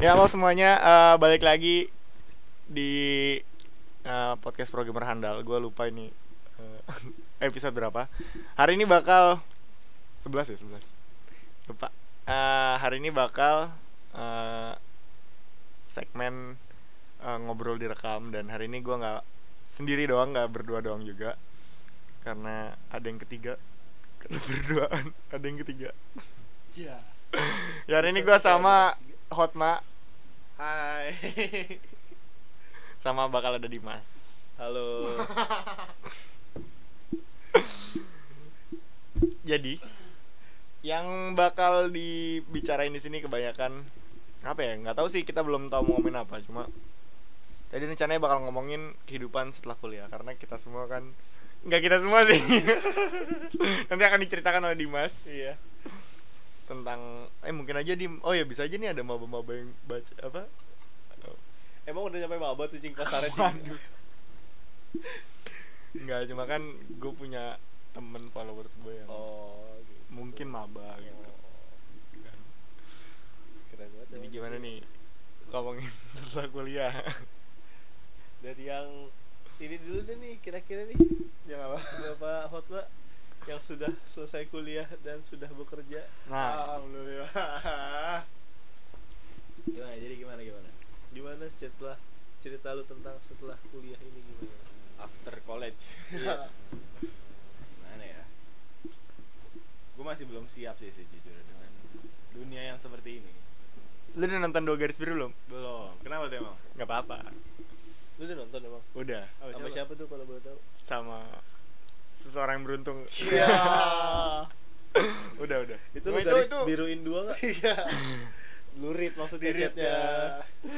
Ya halo semuanya, eh, balik lagi di eh, podcast programmer handal. Gue lupa ini eh, episode berapa. Hari ini bakal 11 ya 11. Lupa. Eh, hari ini bakal eh, segmen eh, ngobrol direkam dan hari ini gue nggak sendiri doang, nggak berdua doang juga. Karena ada yang ketiga. Karena berduaan ada yang ketiga. Iya. Ya hari ini gue sama Hotma Hai. sama bakal ada Dimas. Halo. Jadi yang bakal dibicarain di sini kebanyakan apa ya? Nggak tahu sih kita belum tahu mau ngomongin apa. Cuma tadi rencananya bakal ngomongin kehidupan setelah kuliah karena kita semua kan nggak kita semua sih. Nanti akan diceritakan oleh Dimas iya. Tentang eh mungkin aja di oh ya bisa aja nih ada maba-maba yang baca apa Emang udah nyampe maba tuh cing pasarnya cing. Waduh. Enggak, cuma kan gue punya temen followers gue yang Oh, gitu. mungkin maba gitu. Oh, kan. keren banget. Jadi gimana nih ngomongin setelah kuliah? Dari yang ini dulu deh nih kira-kira nih yang apa? Bapak Hotma yang sudah selesai kuliah dan sudah bekerja. Nah. alhamdulillah. gimana jadi gimana gimana Gimana setelah cerita lu tentang setelah kuliah ini gimana? after college Iya. gimana ya gue masih belum siap sih sejujurnya dengan dunia yang seperti ini Lu udah nonton dua garis biru belum? belum kenapa tuh emang Gak apa-apa. Lu udah nonton emang? Udah Sama Sama siapa? siapa tuh kalau boleh tahu? sama seseorang yang beruntung. Iya. udah udah. itu lu garis biruin dua nggak? Iya. Lurit maksudnya Lurit, chatnya.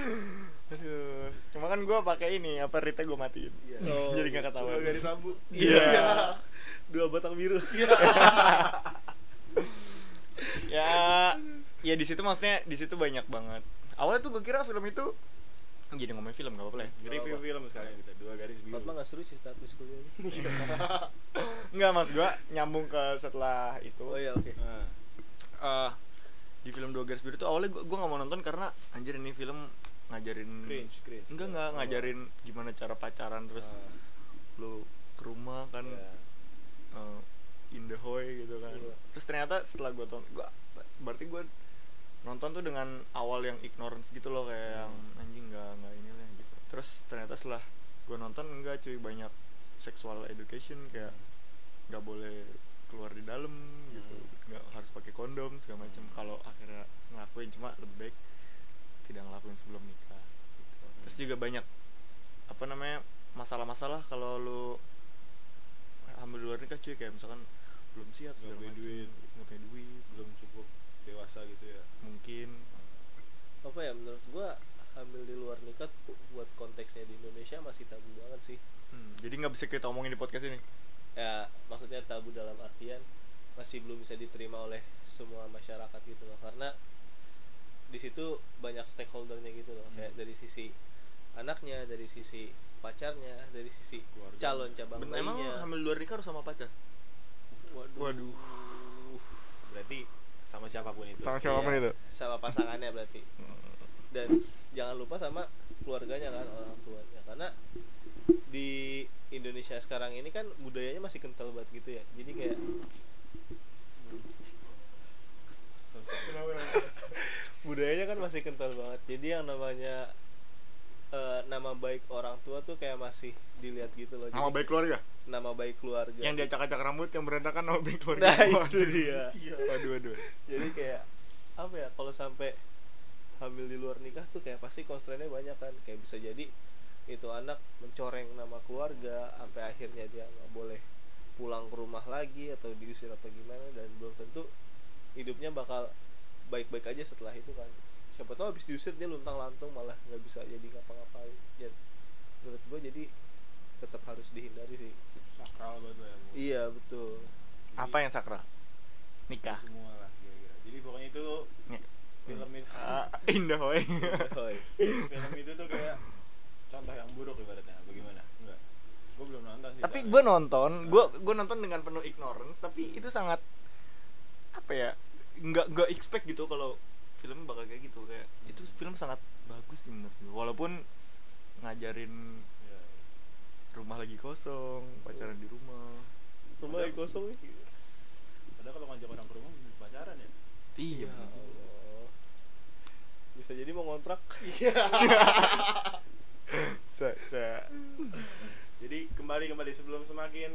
Aduh. Cuma kan gue pakai ini apa rite gue matiin. Iya. Oh, Jadi nggak ketahuan. Dua garis lampu. Iya. Dua batang biru. ya ya di situ maksudnya di situ banyak banget. Awalnya tuh gue kira film itu jadi ngomongin film gak apa-apa lah ya. review film sekalian kita dua garis biru Fatma nggak seru cerita habis kuliah ini. Enggak mas gue nyambung ke setelah itu. oh iya oke. Nah, Eh, di film dua garis biru tuh awalnya gue gak mau nonton karena anjir ini film ngajarin cringe cringe enggak enggak Oh. ngajarin gimana cara pacaran terus Ah, lu ke rumah kan iya. eh, in the hoy gitu kan Iya. terus ternyata setelah gue tonton gua berarti gue nonton tuh dengan awal yang ignorance gitu loh kayak yang anjing nggak nggak ini lah gitu. Terus ternyata setelah gue nonton enggak cuy banyak sexual education kayak nggak boleh keluar di dalam gitu Hmm. nggak harus pakai kondom segala macam kalau akhirnya ngelakuin cuma lebih baik tidak ngelakuin sebelum nikah. Gitu. terus juga banyak apa namanya masalah-masalah kalau lu hamil di luar nikah cuy kayak misalkan belum siap segala macam duit. nggak punya duit. Belum cukup dewasa gitu ya. Mungkin. Apa ya menurut gua hamil di luar nikah tuh buat konteksnya di Indonesia masih tabu banget sih. Hmm, jadi nggak bisa kita omongin di podcast ini? Ya maksudnya tabu dalam artian masih belum bisa diterima oleh semua masyarakat gitu loh. Karena di situ banyak stakeholdernya gitu loh. Kayak dari sisi anaknya dari sisi pacarnya dari sisi Keluarga. calon cabang Ben- emang hamil luar nikah harus sama pacar? Waduh, Waduh. berarti sama siapa pun itu. Sama siapa? Siapa pun Iya, itu? sama pasangannya berarti. Dan jangan lupa sama keluarganya kan orang tuanya. Karena di Indonesia sekarang ini kan budayanya masih kental banget gitu ya. Jadi kayak budayanya kan masih kental banget. Jadi yang namanya eh, nama baik orang tua tuh kayak masih dilihat gitu loh. Nama Jadi, baik keluarga nama baik keluarga. Yang diacak-acak rambut yang berantakan nama baik keluarga. Nah itu Waduh. dia. Waduh waduh jadi kayak apa ya kalau sampai hamil di luar nikah tuh kayak pasti konstrainnya banyak kan. Kayak bisa jadi itu anak mencoreng nama keluarga sampai akhirnya dia nggak boleh pulang ke rumah lagi atau diusir atau gimana. Dan belum tentu hidupnya bakal baik-baik aja setelah itu kan. Siapa tahu habis diusir dia luntang lantung malah nggak bisa jadi ngapa-ngapain. Ya menurut gue jadi tetap harus dihindari sih sakral banget ya iya betul. Jadi, apa yang sakral? Nikah. Semua lah kira-kira. Jadi pokoknya itu Nih. film itu Ah, indah hoy film itu tuh kayak contoh yang buruk ibaratnya. Bagaimana? Enggak. Gue belum nonton sih tapi gue nonton. Gue gue nonton dengan penuh ignorance tapi itu sangat apa ya nggak nggak expect gitu kalau film bakal kayak gitu. Kayak itu film sangat bagus sih menurut gue walaupun ngajarin. Rumah lagi kosong pacaran di rumah rumah yang kosong nih Padahal kalau ngajak orang ke rumah bisa pacaran ya. iya Ya Allah. bisa jadi mau ngontrak bisa bisa Jadi kembali kembali sebelum semakin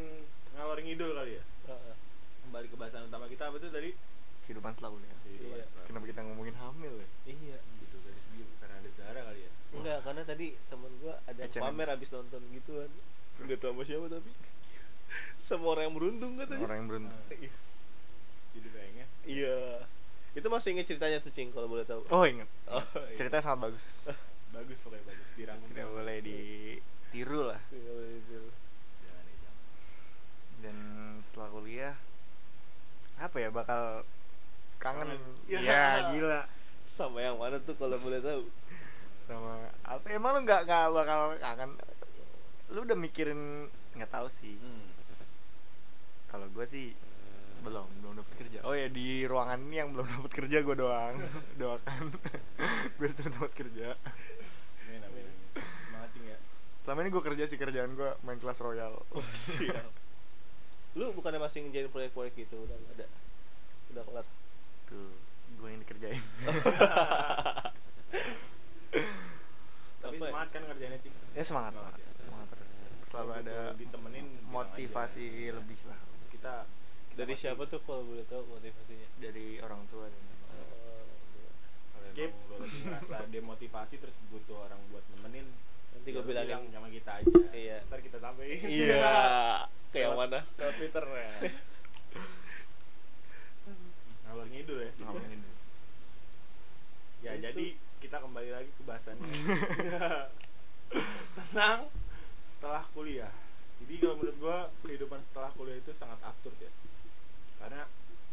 ngalor ngidul kali ya. Heeh. Kembali ke bahasan utama kita apa tuh tadi? kehidupan setelah kuliah Iya. kenapa kita ngomongin hamil ya iya Gitu dari segi karena ada Zara kali ya. Enggak karena tadi temen gua ada yang pamer abis nonton gituan nggak tahu sama siapa tapi semua orang yang beruntung katanya orang yang beruntung Iya. Jadi pengen. iya itu masih inget ceritanya tuh cing kalau boleh tahu oh ingat Oh, iya. ceritanya sangat bagus Bagus pokoknya bagus dirangkum. tidak boleh ditiru lah Iya, boleh ditiru. Jangan jangan. dan setelah kuliah apa ya bakal kangen Kangen. ya Ya. gila sama yang mana tuh kalau boleh tahu sama apa emang lu nggak nggak bakal kangen? Lu udah mikirin nggak tahu sih. Hmm. kalau gue sih belum belum dapat kerja. Oh ya di ruangan ini yang belum dapat kerja gue doang. Doakan. Biar cepet dapat kerja. Amin amin. Semangat ya. selama ini gue kerja sih kerjaan gue main kelas royal. Siap. Lu bukannya masih ngejain proyek-proyek gitu udah ada? Udah kelar? Tuh gue yang dikerjain Tapi Apa ya? semangat kan ngerjainnya cing. ya semangat Semangat semangat, ya. semangat terus selalu ada ditemenin motivasi aja. lebih lah Kita, kita dari siapa tuh kalau boleh tahu motivasinya dari orang tua dan Oh, Kalau Skip. lo lagi ngerasa demotivasi terus butuh orang buat nemenin nanti gue bilang sama kita aja Iya. ntar kita sampein iya kayak yang mana lewat twitter ya ngalor ngidul ya ngomongin dulu. ya Itu. jadi kita kembali lagi ke bahasannya. Tentang setelah kuliah. Jadi kalau menurut gua kehidupan setelah kuliah itu sangat absurd ya. Karena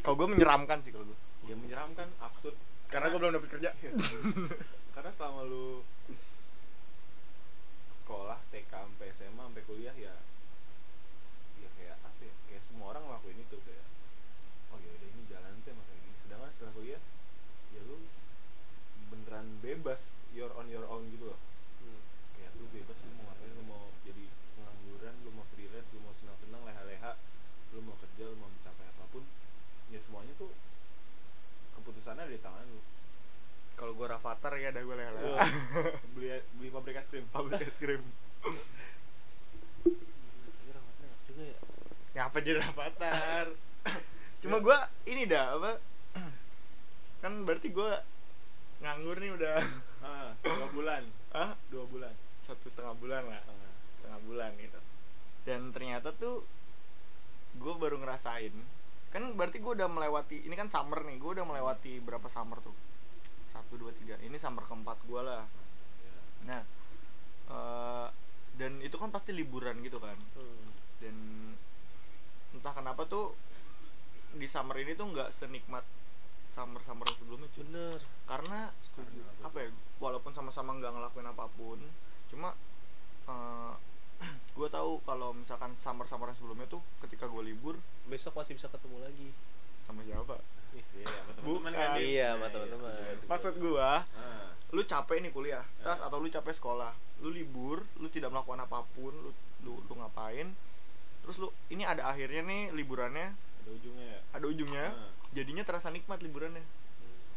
kalau gue menyeramkan sih kalau gue ya menyeramkan absurd. Karena gue belum dapat kerja. Karena selama lu sekolah TK sampai SMA sampai kuliah ya ya kayak apa ya kayak semua orang ngelakuin itu kayak oh ya udah ini jalan tuh emang kayak gini sedangkan setelah kuliah ya lu beneran bebas you're on your own gitu loh. Hmm. kayak lu bebas lu mau ngapain lu mau jadi pengangguran lu mau freelance lu mau senang-senang leha-leha lu mau kerja lu mau mencapai apa pun ya semuanya tuh keputusannya ada di tangan lu. Kalau gue rafathar ya ada gue leha Wah. beli beli pabrik es krim pabrik es krim. Juga ya? Ngapa jadi rafathar? Cuma gue ini dah apa? Kan berarti gue nganggur nih udah. Ah dua bulan. Ah dua bulan. Satu setengah bulan lah. Setengah. Setengah bulan gitu. Dan ternyata tuh gue baru ngerasain kan berarti gue udah melewati ini kan summer nih gue udah melewati berapa summer tuh? Satu dua tiga. Ini summer keempat gue lah. Ya. nah eh, dan itu kan pasti liburan gitu kan. Hmm. dan entah kenapa tuh di summer ini tuh nggak senikmat summer summer sebelumnya cuy. bener karena apa ya walaupun sama-sama nggak ngelakuin apa pun cuma gue tahu kalau misalkan summer summer sebelumnya tuh ketika gue libur besok masih bisa ketemu lagi sama siapa Iya, Bukan. kan? Iya, sama teman-teman. setuju, setuju. maksud gue Ah, lu capek nih kuliah terus Ya. atau lu capek sekolah lu libur lu tidak melakukan apa pun lu lu, lu ngapain terus lu ini ada akhirnya nih liburannya ada ujungnya ya ada ujungnya Ah. Jadinya terasa nikmat liburannya.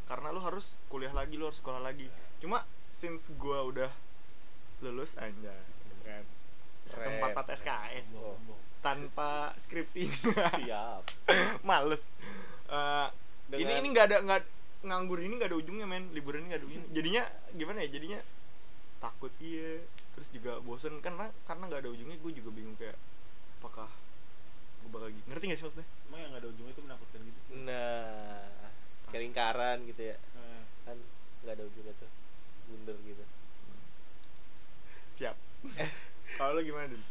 Karena lu harus kuliah lagi lu harus sekolah lagi. Cuma since gua udah lulus aja kan. Tempat empat SKS Oh. tanpa skripsi. Siap. Males. Eh, ini Dengan- ini nggak ada nggak nganggur ini nggak ada ujungnya men. Liburan ini nggak ada ujungnya. Jadinya gimana ya jadinya takut iya. Terus juga bosen karena karena nggak ada ujungnya gue juga bingung kayak apakah gue bakal gitu ngerti gak sih maksudnya? Emang yang ada ujungnya itu menakutkan gitu Cing? nah lingkaran gitu ya. Ah, kan nggak ada ujungnya tuh. Bundar gitu. Siap. Kalau lo gimana Dim?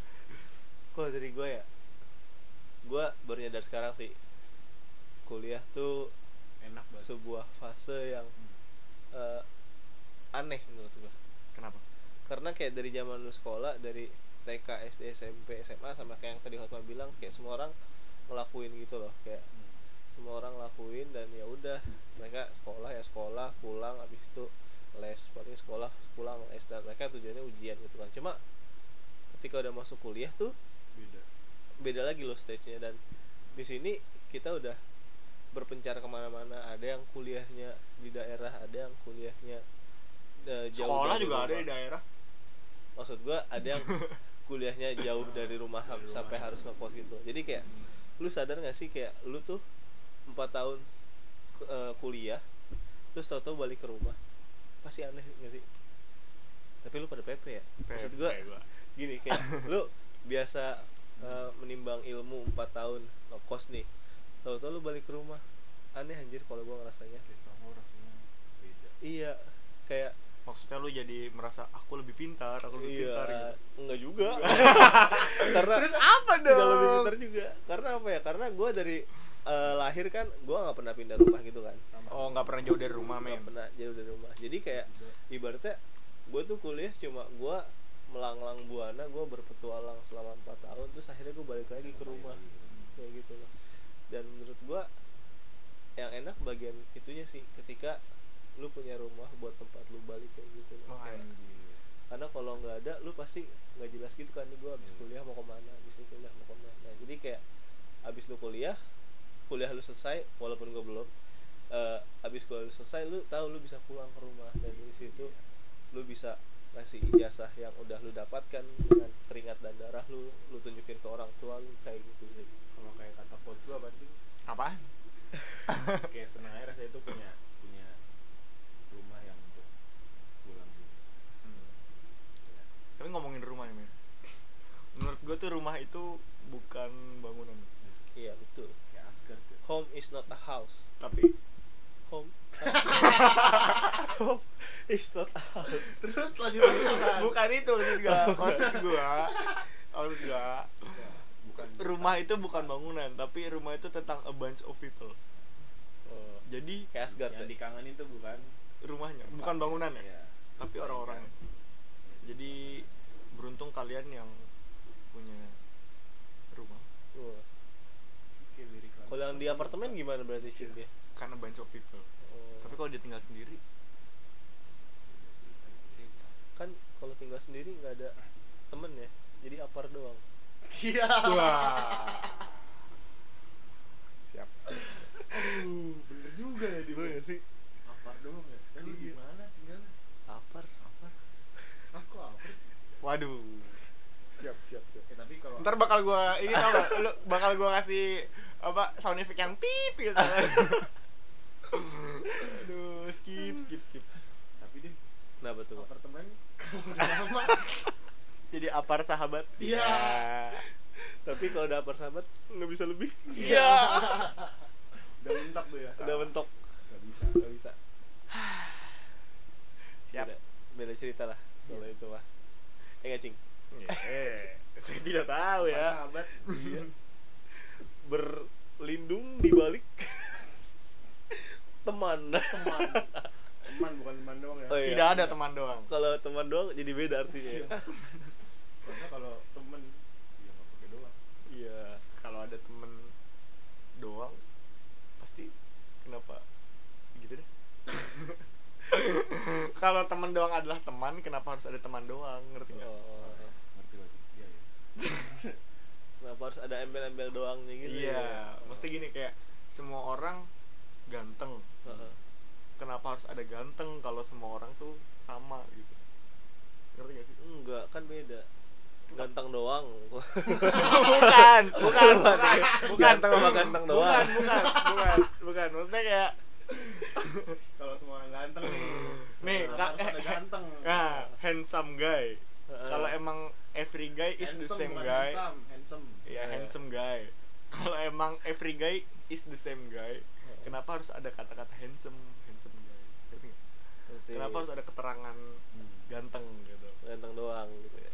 kalau dari gue ya gue baru nyadar sekarang sih. Kuliah tuh enak banget. sebuah fase yang eh, aneh menurut gue kenapa? Karena kayak dari zaman lu sekolah dari TK SD SMP SMA sama kayak yang tadi Hotma bilang kayak semua orang ngelakuin gitu loh. Kayak Hmm. Semua orang lakuin dan ya udah mereka sekolah ya sekolah pulang habis itu les paling sekolah pulang les dan mereka tujuannya ujian gitu kan. Cuma ketika udah masuk kuliah tuh beda. beda lagi loh stage-nya dan di sini kita udah berpencar ke mana-mana. Ada yang kuliahnya di daerah ada yang kuliahnya eh, jauh sekolah dari juga ada rumah. di daerah. Maksud gua ada yang kuliahnya jauh dari rumah Dari rumah. sampai harus ngekos gitu. Jadi kayak lu sadar gak sih kayak lu tuh empat tahun eh, kuliah terus tau-tau balik ke rumah. Pasti aneh gak sih? Tapi lu pada PP ya? Maksud gua gini kayak lu biasa eh, menimbang ilmu empat tahun ngekos nih. Tau-tau lu balik ke rumah aneh anjir kalau gua ngerasanya. Iya kayak maksudnya lu jadi merasa aku lebih pintar aku lebih iya pintar gitu. enggak juga. Karena terus apa tidak lebih dong? pintar juga. Karena apa ya? Karena gua dari eh, lahir kan gua nggak pernah pindah rumah gitu kan. Sama. Oh nggak pernah jauh dari rumah nggak men? pernah jauh dari rumah. Jadi kayak ibaratnya gue tuh kuliah cuma gue melanglang buana gue berpetualang selama empat tahun terus akhirnya gue balik lagi ke rumah. Kayak gitu loh. Dan menurut gue yang enak bagian itunya sih ketika lu punya rumah buat tempat lu balik kayak gitu loh. Oh, Kayak- Anjir. karena kalau nggak ada lu pasti nggak jelas gitu kan nih gue habis Iya. kuliah mau ke mana habis ini kuliah mau ke mana. Nah, jadi kayak habis lu kuliah kuliah lu selesai walaupun gue belum eh habis kuliah lu selesai lu tahu lu bisa pulang ke rumah. Dan dari situ lu bisa ngasih ijazah yang udah lu dapatkan dengan keringat dan darah lu lu tunjukin ke orang tua lu kayak gitu sih. Kalau kayak kata coach lu apa sih apa kayak seneng aja rasanya itu punya punya rumah yang untuk pulang gitu Hmm. Tapi ngomongin rumah nih men menurut gue tuh rumah itu bukan bangunan. Iya betul. Kayak Asgard ya. Home is not a house. Tapi home. Home is not a house. Terus lanjut lagi bukan itu maksud gua. Maksud gua maksud gua Ya, bukan rumah itu bukan bangunan tapi rumah itu tentang a bunch of people. Oh, jadi kayak Asgard yang ya? dikangenin tuh bukan rumahnya bukan bangunan ya? Iya. tapi orang-orang jadi beruntung kalian yang punya rumah. Kalau yang di apartemen gimana berarti Cip dia karena bunch of people. Oh. tapi kalau dia tinggal sendiri? Kan kalau tinggal sendiri nggak ada temen ya jadi apar doang. Iya. Wah. Siap. Aduh bener juga ya di Bener sih? Apar doang ya? Tadi Iya. gimana tinggal apar apar aku apar sih waduh. Siap siap siap. Eh tapi kalau ntar bakal gua ini tau gak lu bakal gua kasih apa sound effect yang pip gitu. Aduh skip skip skip. Tapi deh kenapa tuh apartemen? Lama jadi apar sahabat? Iya. tapi kalau udah apar sahabat nggak bisa lebih. Iya. Udah mentok tuh ya? Udah mentok. Nggak bisa. Nggak bisa. Siap. Beda, beda cerita lah kalau itu mah eh cing? Eh, saya tidak tahu ya. Iya. berlindung di balik teman. Teman. Teman bukan teman doang ya. Oh, iya. tidak ada teman doang. Kalau teman doang jadi beda artinya ya. Karena kalau temen ya nggak pakai doang. Iya. Kalau ada temen doang pasti kenapa gitu deh kalau temen doang adalah teman kenapa harus ada teman doang? Ngerti nggak? Oh. ngerti ngerti. Iya iya. Kenapa harus ada embel-embel doangnya gitu iya ya? mesti gini kayak semua orang ganteng. Heeh. kenapa harus ada ganteng kalau semua orang tuh sama gitu? Ngerti gak sih? Enggak kan beda. Ganteng doang. Bukan. Bukan bukan. Bukan Ganteng sama ganteng doang. bukan bukan bukan bukan. Maksudnya kayak kalau semua orang ganteng nih. Nih kak harus ada ganteng. nah handsome guy. Kalau emang every guy is the Handsome, same bukan guy. handsome handsome. Ya Iya. handsome guy. Kalau emang every guy is the same guy kenapa harus ada kata-kata handsome handsome guy? Kenapa harus ada keterangan Hmm. ganteng gitu? Ganteng doang gitu ya.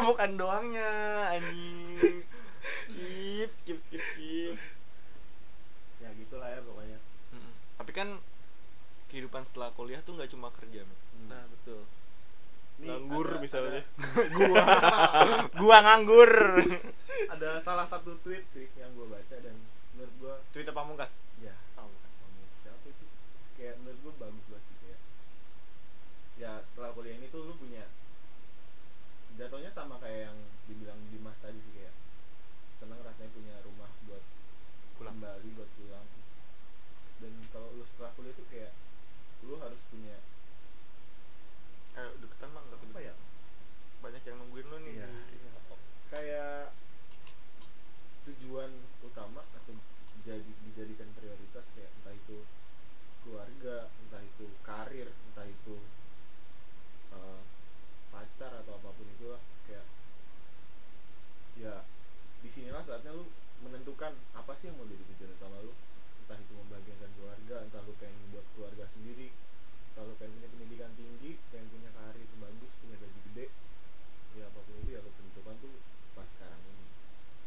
Bukan doangnya anjing. Skip skip skip skip. Ya gitulah ya. Tapi kan kehidupan setelah kuliah tuh nggak cuma kerja men. nah betul. Nih, nganggur ada- misalnya. gua. Gua nganggur. Ada, ada salah satu tweet sih yang gue baca dan menurut gue Twitter pamungkas sama kayak yang dibilang Dimas tadi sih kayak seneng rasanya punya rumah buat Pulang. kembali buat pulang dan kalau lu setelah kuliah tuh kayak lu harus punya eh deketan mah nggak apa kedeketan. ya banyak yang nungguin lu nih Iya. kayak tujuan utama atau jadi dijadikan prioritas kayak entah itu keluarga entah itu karir entah itu eh, pacar atau apa pun itulah kayak ya di sinilah saatnya lu menentukan apa sih yang mau jadi tujuan utama lu entah itu membagiankan keluarga entah lu pengen buat keluarga sendiri entah lu pengen punya pendidikan tinggi pengen punya karir bagus punya gaji gede ya apa pun itu ya lu tentukan tuh pas sekarang ini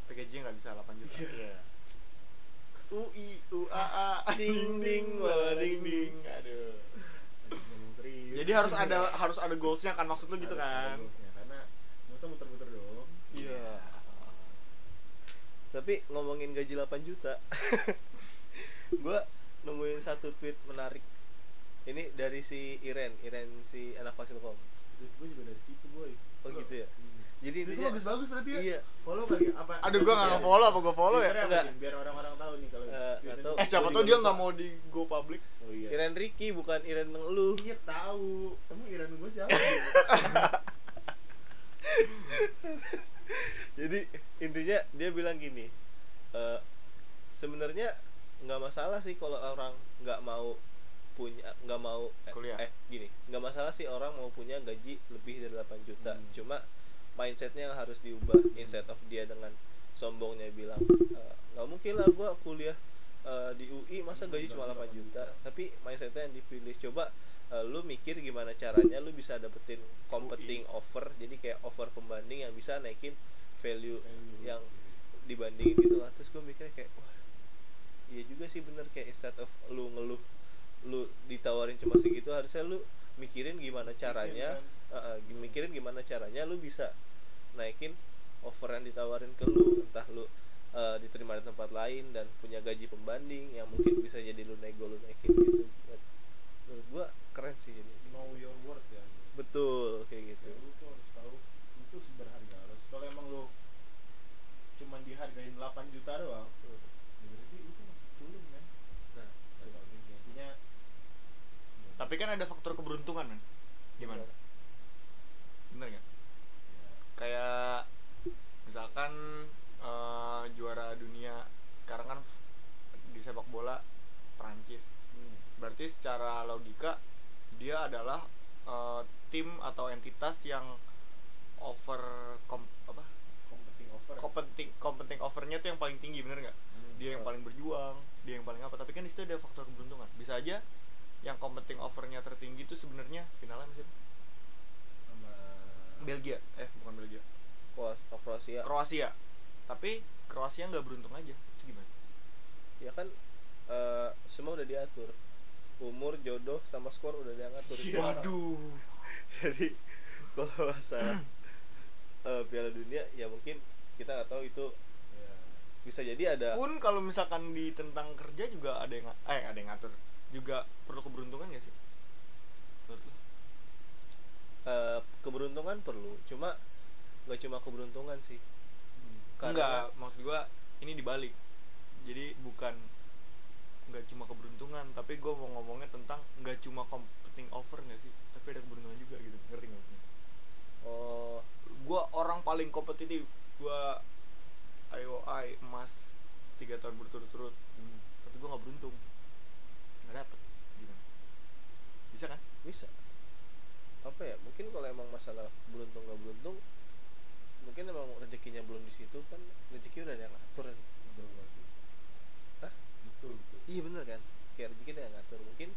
PKJ nggak bisa 8 juta Iya. UI UAA Ding, ding, wala ding, ding. aduh Lagi ngomong serius jadi harus ada harus ada goalsnya kan maksud lu gitu Harus kan? goalsnya, karena masa muter-muter dong. Iya. Tapi ngomongin gaji 8 juta gue nemuin satu tweet menarik. Ini dari si Iren Iren si anak Fasilkom gue juga dari situ boy. Oh, gitu ya? jadi itu intinya bagus-bagus berarti ya. Iya. Follow kali apa aduh gua nggak nge-follow apa gua follow ya? Enggak. biar orang-orang tahu nih kalau tuh- eh siapa juga dia nggak mau di go public. Oh iya. Iren Ricky bukan Iren lu iya tahu emang Iren gue siapa jadi intinya dia bilang gini eh, sebenarnya nggak masalah sih kalau orang nggak mau punya nggak mau eh, Kuliah. eh gini nggak masalah sih orang mau punya gaji lebih dari 8 juta Hmm. cuma mindsetnya yang harus diubah instead of dia dengan sombongnya bilang "Eh, nggak mungkin lah gua kuliah eh, di UI masa gaji cuma 8 juta tapi mindsetnya yang dipilih coba eh, lu mikir gimana caranya lu bisa dapetin competing offer jadi kayak offer pembanding yang bisa naikin value yang dibandingin gitu lah terus gue mikirnya kayak wah iya juga sih bener kayak instead of lu ngeluh lu ditawarin cuma segitu harusnya lu mikirin gimana caranya uh, uh, mikirin gimana caranya lu bisa naikin offer yang ditawarin ke lu. Entah lu uh, diterima di tempat lain dan punya gaji pembanding yang mungkin bisa jadi lu nego lu naikin gitu Dan menurut gua keren sih ini. Know your worth ya. Betul kayak gitu. Ya, lu tuh harus tahu lu tuh berharga harus kalau emang lu cuman dihargain 8 juta doang Hmm. ya berarti lu tuh masih culun kan? Nah deh, intinya tapi kan ada faktor keberuntungan kan gimana? Bener nggak? Ya, kayak misalkan eh, juara dunia sekarang kan di sepak bola Prancis. Berarti secara logika dia adalah eh, tim atau entitas yang over kom, apa? Competing offer competing competing overnya tuh yang paling tinggi bener nggak? Hmm. dia yang paling berjuang dia yang paling apa. Tapi kan di situ ada faktor keberuntungan. Bisa aja yang competing overnya tertinggi itu sebenarnya finalnya masih sama Belgia. Eh bukan Belgia. Kroas- Kroasia. Kroasia. Tapi Kroasia nggak beruntung aja. Itu gimana? Ya kan eh, semua udah diatur umur jodoh sama skor udah dia ngatur Iya. waduh. Jadi kalau masalah eh, Piala Dunia ya mungkin kita nggak tahu itu ya bisa jadi ada pun kalau misalkan di tentang kerja juga ada yang eh ada yang ngatur. Juga perlu keberuntungan gak sih? Menurut eh, keberuntungan perlu. Cuma nggak cuma keberuntungan sih. Hmm. Karena- enggak maksud gua ini dibalik. Jadi bukan nggak cuma keberuntungan tapi gua mau ngomongnya tentang nggak cuma competing over nggak sih? Tapi ada keberuntungan juga gitu ngerti nggak maksudnya oh gua orang paling kompetitif gua IOI emas tiga tahun berturut-turut. Hmm. tapi gua nggak beruntung. Nggak dapet gimana bisa kan? Bisa. Apa ya mungkin kalau emang masalah beruntung nggak beruntung mungkin emang rezekinya belum di situ kan rezeki udah ada yang ngatur. Nih. Betul betul. Betul iya bener kan? Kayak rezeki yang ngatur. Mungkin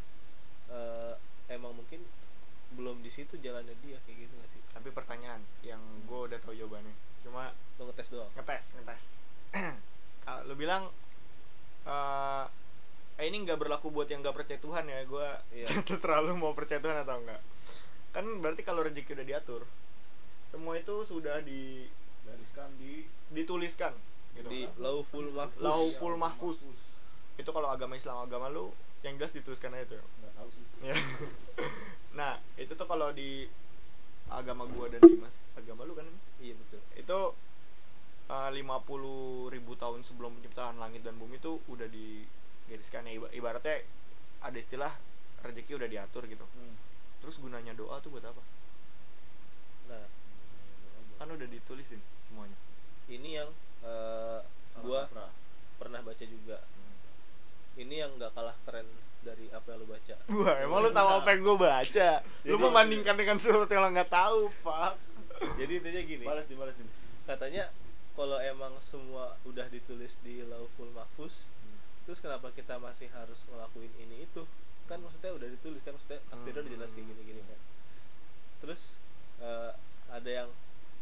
eh, emang mungkin belum di situ jalannya dia kayak gitu gak sih? Tapi pertanyaan yang gua udah tahu jawabannya. Cuma lo ngetes doang? Ngetes ngetes. Kalau lu bilang eh eh, ini nggak berlaku buat yang nggak percaya Tuhan ya gue Iya. terserah lu mau percaya Tuhan atau enggak kan berarti kalau rezeki udah diatur semua itu sudah di gariskan di dituliskan gitu di kan. lauful mahfuz. Lauful mahfuz. Itu kalau agama Islam agama lu yang jelas dituliskan aja tuh. Nggak tahu sih. Ya nah itu tuh kalau di agama gua dan Dimas agama lu kan? Iya betul. Itu eh, lima puluh ribu tahun sebelum penciptaan langit dan bumi itu udah digariskan ya. Iba- ibaratnya ada istilah rezeki udah diatur gitu. Hmm. terus gunanya doa tuh buat apa? Nah kan udah ditulisin semuanya. Ini yang Salah gua pernah baca juga ini yang nggak kalah keren dari apa yang lu baca Wah, emang lu tahu apa yang gue baca? Lu Jadi- membandingkan dengan sesuatu yang lo nggak tahu, fuck. jadi intinya gini Balas nih, balas nih. katanya kalau emang semua udah ditulis di Lauful Mahfuz terus kenapa kita masih harus ngelakuin ini itu kan maksudnya udah ditulis kan maksudnya takdirnya udah jelas kayak gini gini kan terus eh, ada yang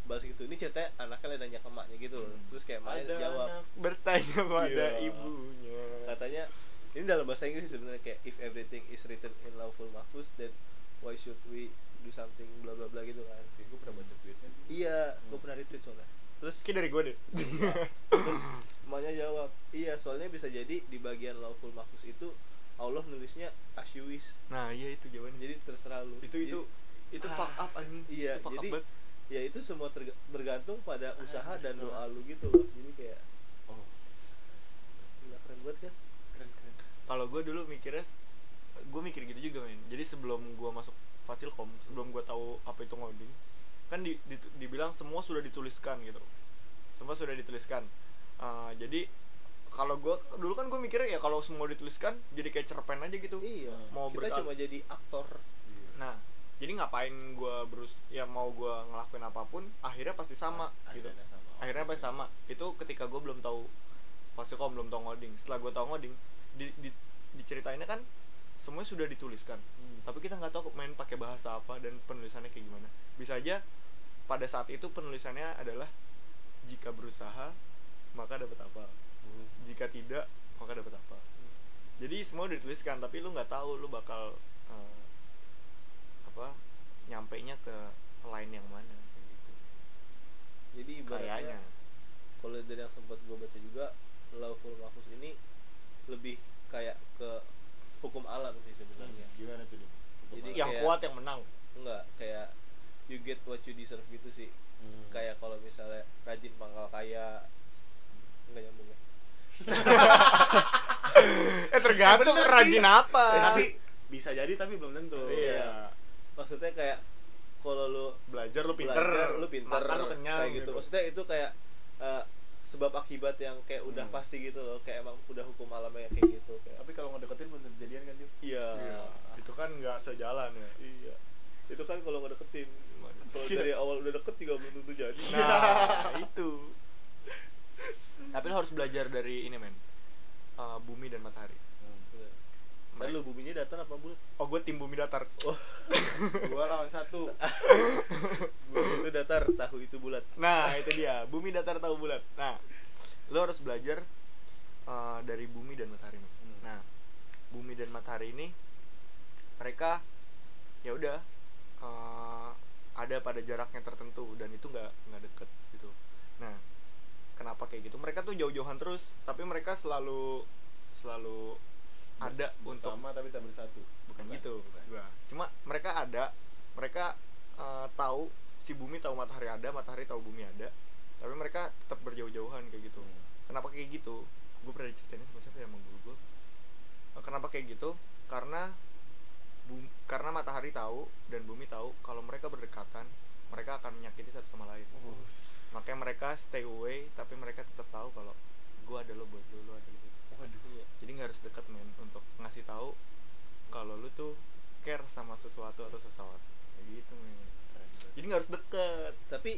bahas gitu ini ceritanya anaknya lagi nanya ke emaknya gitu loh Hmm. terus kayak emaknya Ada jawab anak. Bertanya pada Iya. ibunya. katanya ini dalam bahasa Inggris sebenarnya kayak if everything is written in Lauful Mahfuz then why should we do something bla bla bla gitu kan Kayak gue pernah baca tweetnya iya gue Hmm. pernah retweet soalnya terus Kayak dari gue deh. terus emaknya jawab iya soalnya bisa jadi di bagian Lauful Mahfuz itu Allah nulisnya as you wish Nah, iya itu jawabannya. jadi terserah lu itu itu itu Ah, fuck up anjing. iya, itu fuck jadi- up banget. Ya itu semua bergantung pada usaha Ah, dan doa lu gitu loh jadi kayak Oh, gila keren banget kan keren keren. Kalau gue dulu mikirnya gue mikir gitu juga men. Jadi sebelum gue masuk Fasilkom, sebelum gue tahu apa itu ngoding, kan di, di- dibilang semua sudah dituliskan gitu. Semua sudah dituliskan. Eh, jadi kalau gue dulu kan gue mikirnya ya kalau semua dituliskan jadi kayak cerpen aja gitu. iya Mau kita berkal- cuma jadi aktor Iya. Nah, jadi ngapain gua berus ya mau gua ngelakuin apa pun, akhirnya pasti sama gitu. Akhirnya sama. Akhirnya pasti sama. Itu ketika gua belum tahu Fasilkom belum tahu ngoding. Setelah gua tahu ngoding, di, di diceritainnya kan semuanya sudah dituliskan. Hmm. Tapi kita nggak tahu main pakai bahasa apa dan penulisannya kayak gimana. Bisa aja pada saat itu penulisannya adalah jika berusaha maka dapat apa. Hmm. Jika tidak maka dapat apa. Jadi semua udah dituliskan tapi lu nggak tahu lu bakal eh, apa nyampe nya ke line yang mana gitu. jadi Kayaknya. ibaratnya kalau dari yang sempat gue baca juga Lauful Mahfuz ini lebih kayak ke hukum alam sih sebenarnya Gimana tuh? Jadi yang kayak- kuat yang menang. enggak kayak you get what you deserve gitu sih Hmm. kayak kalau misalnya rajin pangkal kaya enggak nyambung ya eh tergantung rajin apa. Eh, tapi bisa jadi tapi belum tentu. Iya. Maksudnya kayak kalau lu belajar lu pinter, belajar, lu pinter makan lu kenyang kayak gitu. maksudnya itu kayak eh, sebab akibat yang kayak udah Hmm. pasti gitu loh kayak emang udah hukum alamnya kayak gitu kayak Tapi kalau ngedeketin belum tentu jadian kan dia. iya Iya, itu kan nggak sejalan ya. iya itu kan kalau nggak deketin kalau dari awal udah deket juga belum tentu jadi Nah, itu. Tapi lo harus belajar dari ini men. Eh, bumi dan matahari. Ntar lu buminya datar apa bulat? Oh, gue tim bumi datar. Oh, Dua lawan satu. bumi itu datar, tahu itu bulat. Nah, itu dia. Bumi datar tahu bulat. Nah, lo harus belajar eh, dari bumi dan matahari. Hmm. Nah, bumi dan matahari ini mereka ya udah eh, ada pada jaraknya tertentu dan itu nggak nggak deket gitu. Nah, kenapa kayak gitu? Mereka tuh jauh-jauhan terus, tapi mereka selalu selalu ada Bers- untuk bersama tapi tak bersatu. bukan gitu bukan. gua. cuma mereka ada mereka eh, tahu si bumi tahu matahari ada matahari tahu bumi ada tapi mereka tetap berjauh-jauhan kayak gitu Hmm. kenapa kayak gitu gue pernah diceritain sama siapa ya sama guru gue kenapa kayak gitu karena bum- karena matahari tahu dan bumi tahu kalau mereka berdekatan mereka akan menyakiti satu sama lain Oh. makanya mereka stay away tapi mereka tetap tahu kalau gue ada lo buat lo lo ada lo. Waduh, iya. jadi nggak harus deket men untuk ngasih tahu kalau lu tuh care sama sesuatu atau seseorang kayak gitu men jadi nggak harus deket Tapi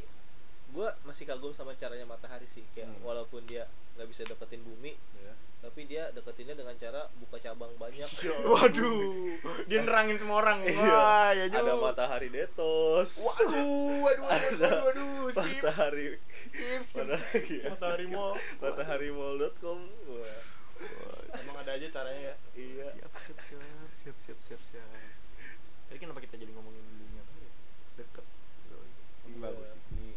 gua masih kagum sama caranya matahari sih, kayak Hmm. walaupun dia nggak bisa deketin bumi, Ya. tapi dia deketinnya dengan cara buka cabang banyak. waduh dia nerangin semua orang Iya. wah ya Ada juga matahari detos. waduh waduh waduh waduh, Ada waduh, skip Matahari skip skip matahari Matahari Mall. mataharimall.com. Wah. Emang ada aja caranya ya. Iya. siap siap siap siap siap siap tadi kenapa kita jadi ngomongin dunia apa ya deket. Ini Iya. bagus sih. Ini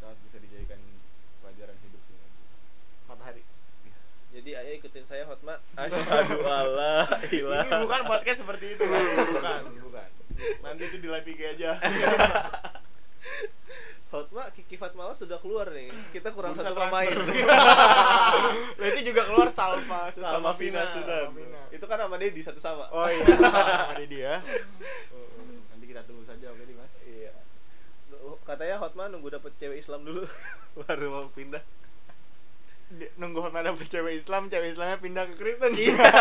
sangat bisa dijadikan pelajaran hidup sih. matahari Jadi ayo ikutin saya Hotma. Asyhadu alla ilaha. Ini bukan podcast seperti itu, bukan, bukan. Nanti itu di live IG aja. pertama Kiki Fatmala sudah keluar nih. Kita kurang Bursa satu pemain. itu juga keluar Salva sama Vina sudah. Itu kan sama Dedi satu sama. Oh iya, sama dia dia. nanti kita tunggu saja oke nih mas? Iya. Katanya Hotman nunggu dapet cewek Islam dulu. Baru mau pindah. Nunggu Hotman dapet cewek Islam, cewek Islamnya pindah ke Kristen. iya.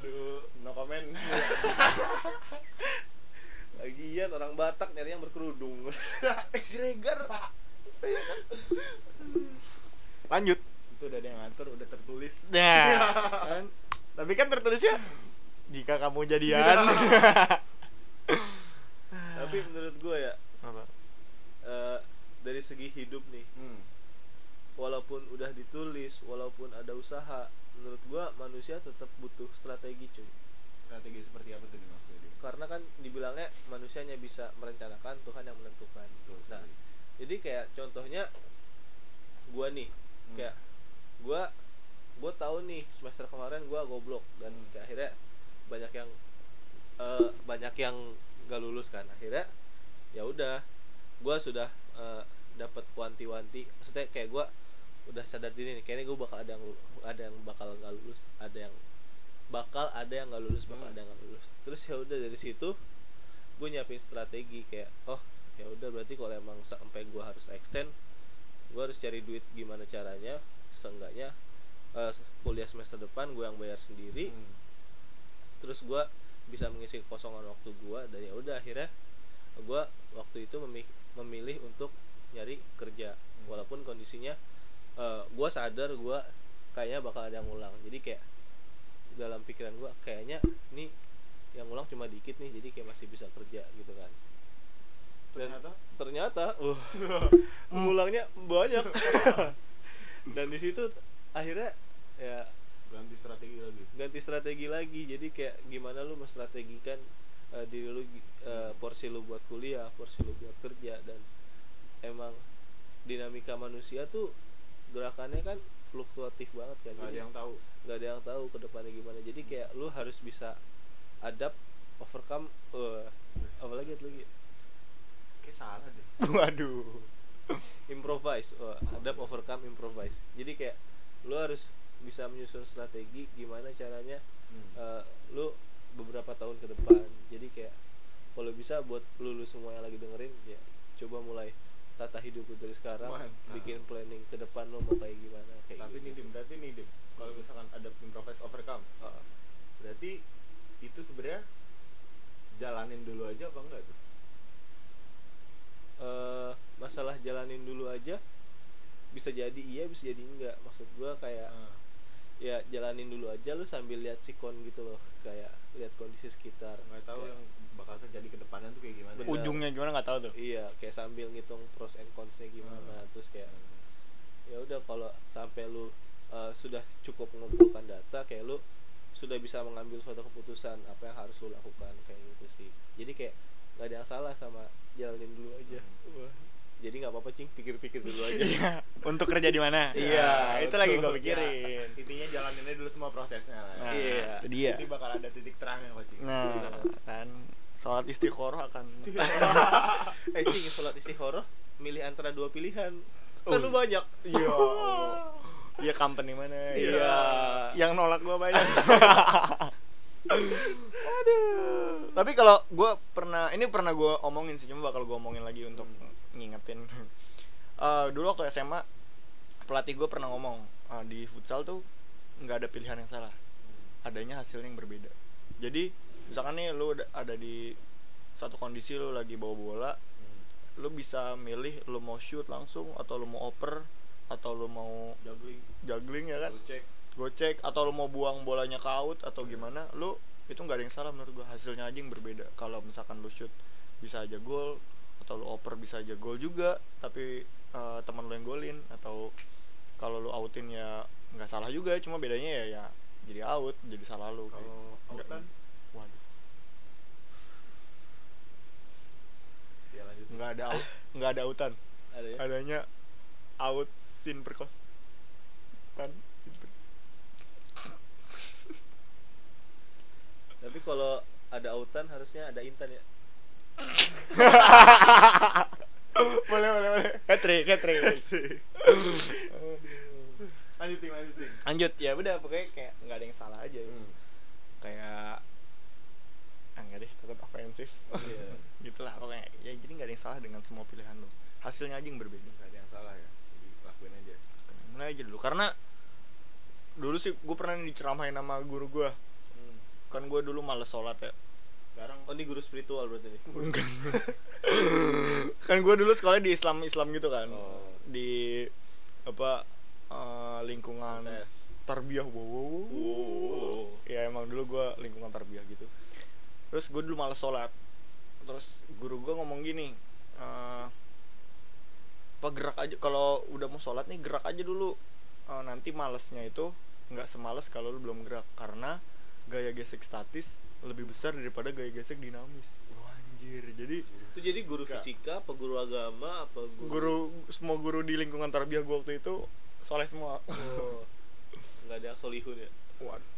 Aduh no comment lagian orang Batak nyari yang berkerudung Siregar. Lanjut. itu udah ada yang ngatur udah tertulis Nah, kan? Tapi kan tertulisnya jika kamu jadian. tapi menurut gue ya Apa? eh, dari segi hidup nih hmm. walaupun udah ditulis walaupun ada usaha menurut gua manusia tetap butuh strategi cuy strategi seperti apa tuh Dim? Karena kan dibilangnya manusianya bisa merencanakan Tuhan yang menentukan Betul nah jadi kayak contohnya gua nih Hmm. kayak gua gua tahu nih semester kemarin gua goblok dan Hmm. kayak akhirnya banyak yang eh, banyak yang gak lulus kan akhirnya ya udah gua sudah eh, dapat wanti-wanti maksudnya kayak gua udah sadar diri nih kayaknya gua bakal ada yang ada yang bakal gak lulus ada yang bakal ada yang gak lulus bakal Hmm. ada yang gak lulus terus ya udah dari situ gue nyiapin strategi kayak oh ya udah berarti kalau emang sampai gua harus extend gue harus cari duit gimana caranya seenggaknya eh, kuliah semester depan gue yang bayar sendiri Hmm. terus gue bisa mengisi kekosongan waktu gue dan ya udah akhirnya gue waktu itu memi- memilih untuk nyari kerja walaupun kondisinya gue sadar gue kayaknya bakal ada yang ngulang jadi kayak dalam pikiran gue kayaknya nih yang ngulang cuma dikit nih jadi kayak masih bisa kerja gitu kan. Dan ternyata? ternyata uh, ngulangnya banyak. Dan di situ akhirnya ya ganti strategi lagi. ganti strategi lagi. Jadi kayak gimana lu menstrategikan eh, diri lu eh, porsi lu buat kuliah porsi lu buat kerja dan emang dinamika manusia tuh gerakannya kan fluktuatif banget kan. Nggak ada yang tahu. nggak ada yang tahu ke depannya gimana. Jadi kayak lu harus bisa adapt overcome eh apalagi satu lagi kayak salah deh. Waduh. improvise Wah, adapt overcome improvise. Jadi kayak lu harus bisa menyusun strategi gimana caranya Hmm. eh, lu beberapa tahun ke depan. Jadi kayak kalau bisa buat lu, lu semua yang lagi dengerin ya coba mulai tata hidup lu dari sekarang Mantap. bikin planning ke depan lu mau kayak gimana kayak tapi gitu nih dim berarti nih dim kalau misalkan ada improvise overcome Heeh. berarti itu sebenarnya jalanin dulu aja apa enggak tuh Eh, masalah jalanin dulu aja bisa jadi iya bisa jadi enggak maksud gua kayak Ah. ya jalanin dulu aja lu sambil lihat sikon gitu loh kayak lihat kondisi sekitar nggak tahu Kayak- yang bakal terjadi ke depannya tuh kayak gimana. Ujungnya gimana nggak tahu tuh. iya kayak sambil ngitung pros and consnya gimana Hmm. terus kayak ya udah kalau sampai lu uh, sudah cukup mengumpulkan data kayak lu sudah bisa mengambil suatu keputusan apa yang harus lu lakukan kayak gitu sih jadi kayak nggak ada yang salah sama jalanin dulu aja Hmm. Wah. jadi nggak apa-apa cing pikir-pikir dulu aja Iya. Untuk kerja di mana? Iya, itu lagi gue pikirin. intinya jalaninnya dulu semua prosesnya lah Nah, Iya. itu dia. Nanti bakal ada titik terangnya coaching Nah, kan sholat istiqoroh akan eh cing sholat istiqoroh milih antara dua pilihan kan lu banyak Iya. Iya company mana? Iya. Yang nolak gua banyak. Aduh. Tapi kalau gua pernah ini pernah gua omongin sih, cuma bakal gua omongin lagi untuk ngingetin. Eh, dulu waktu SMA pelatih gue pernah ngomong eh, di futsal tuh nggak ada pilihan yang salah adanya hasilnya yang berbeda jadi misalkan nih lu ada- di satu kondisi lu lagi bawa bola lu bisa milih lu mau shoot langsung atau lu mau oper atau lu mau juggling. juggling ya kan? Cek gocek atau lu mau buang bolanya ke out atau gimana lu itu nggak ada yang salah menurut gua. Hasilnya aja yang berbeda. Kalau misalkan lu shoot bisa aja gol atau lu oper bisa aja gol juga tapi eh, teman lu yang golin atau kalau lu outin ya nggak salah juga. Cuma bedanya ya ya jadi out jadi salah lu. Kalau outan waduh ya lanjut nggak ada out nggak ada outan ada ya? Adanya out sin perkos. Kan sin per- tapi kalau ada autan harusnya ada intan ya? Boleh boleh boleh. Hat trick lanjutin lanjutin. Lanjut. Ya udah pokoknya kayak nggak ada yang salah aja. Hmm. kayak ofensif Iya. gitulah pokoknya ya jadi nggak ada yang salah dengan semua pilihan lo hasilnya aja yang berbeda nggak ada yang salah ya jadi lakuin aja mulai aja dulu karena dulu sih gue pernah diceramahin sama guru gue Hmm. kan gue dulu males sholat ya sekarang Oh ini guru spiritual berarti nih. Enggak. kan gue dulu sekolah di Islam Islam gitu kan Oh. di apa eh, lingkungan tarbiyah wow, wow, wow. Oh. ya emang dulu gue lingkungan tarbiyah gitu terus gue dulu males sholat terus guru gue ngomong gini eh, apa gerak aja kalau udah mau sholat nih gerak aja dulu Eh, nanti malesnya itu nggak semales kalau lu belum gerak karena gaya gesek statis lebih besar daripada gaya gesek dinamis Wah, anjir jadi Itu jadi guru Enggak. fisika apa guru agama apa guru guru semua guru di lingkungan tarbiyah gue waktu itu soleh semua Oh. Enggak ada solihun ya. Waduh.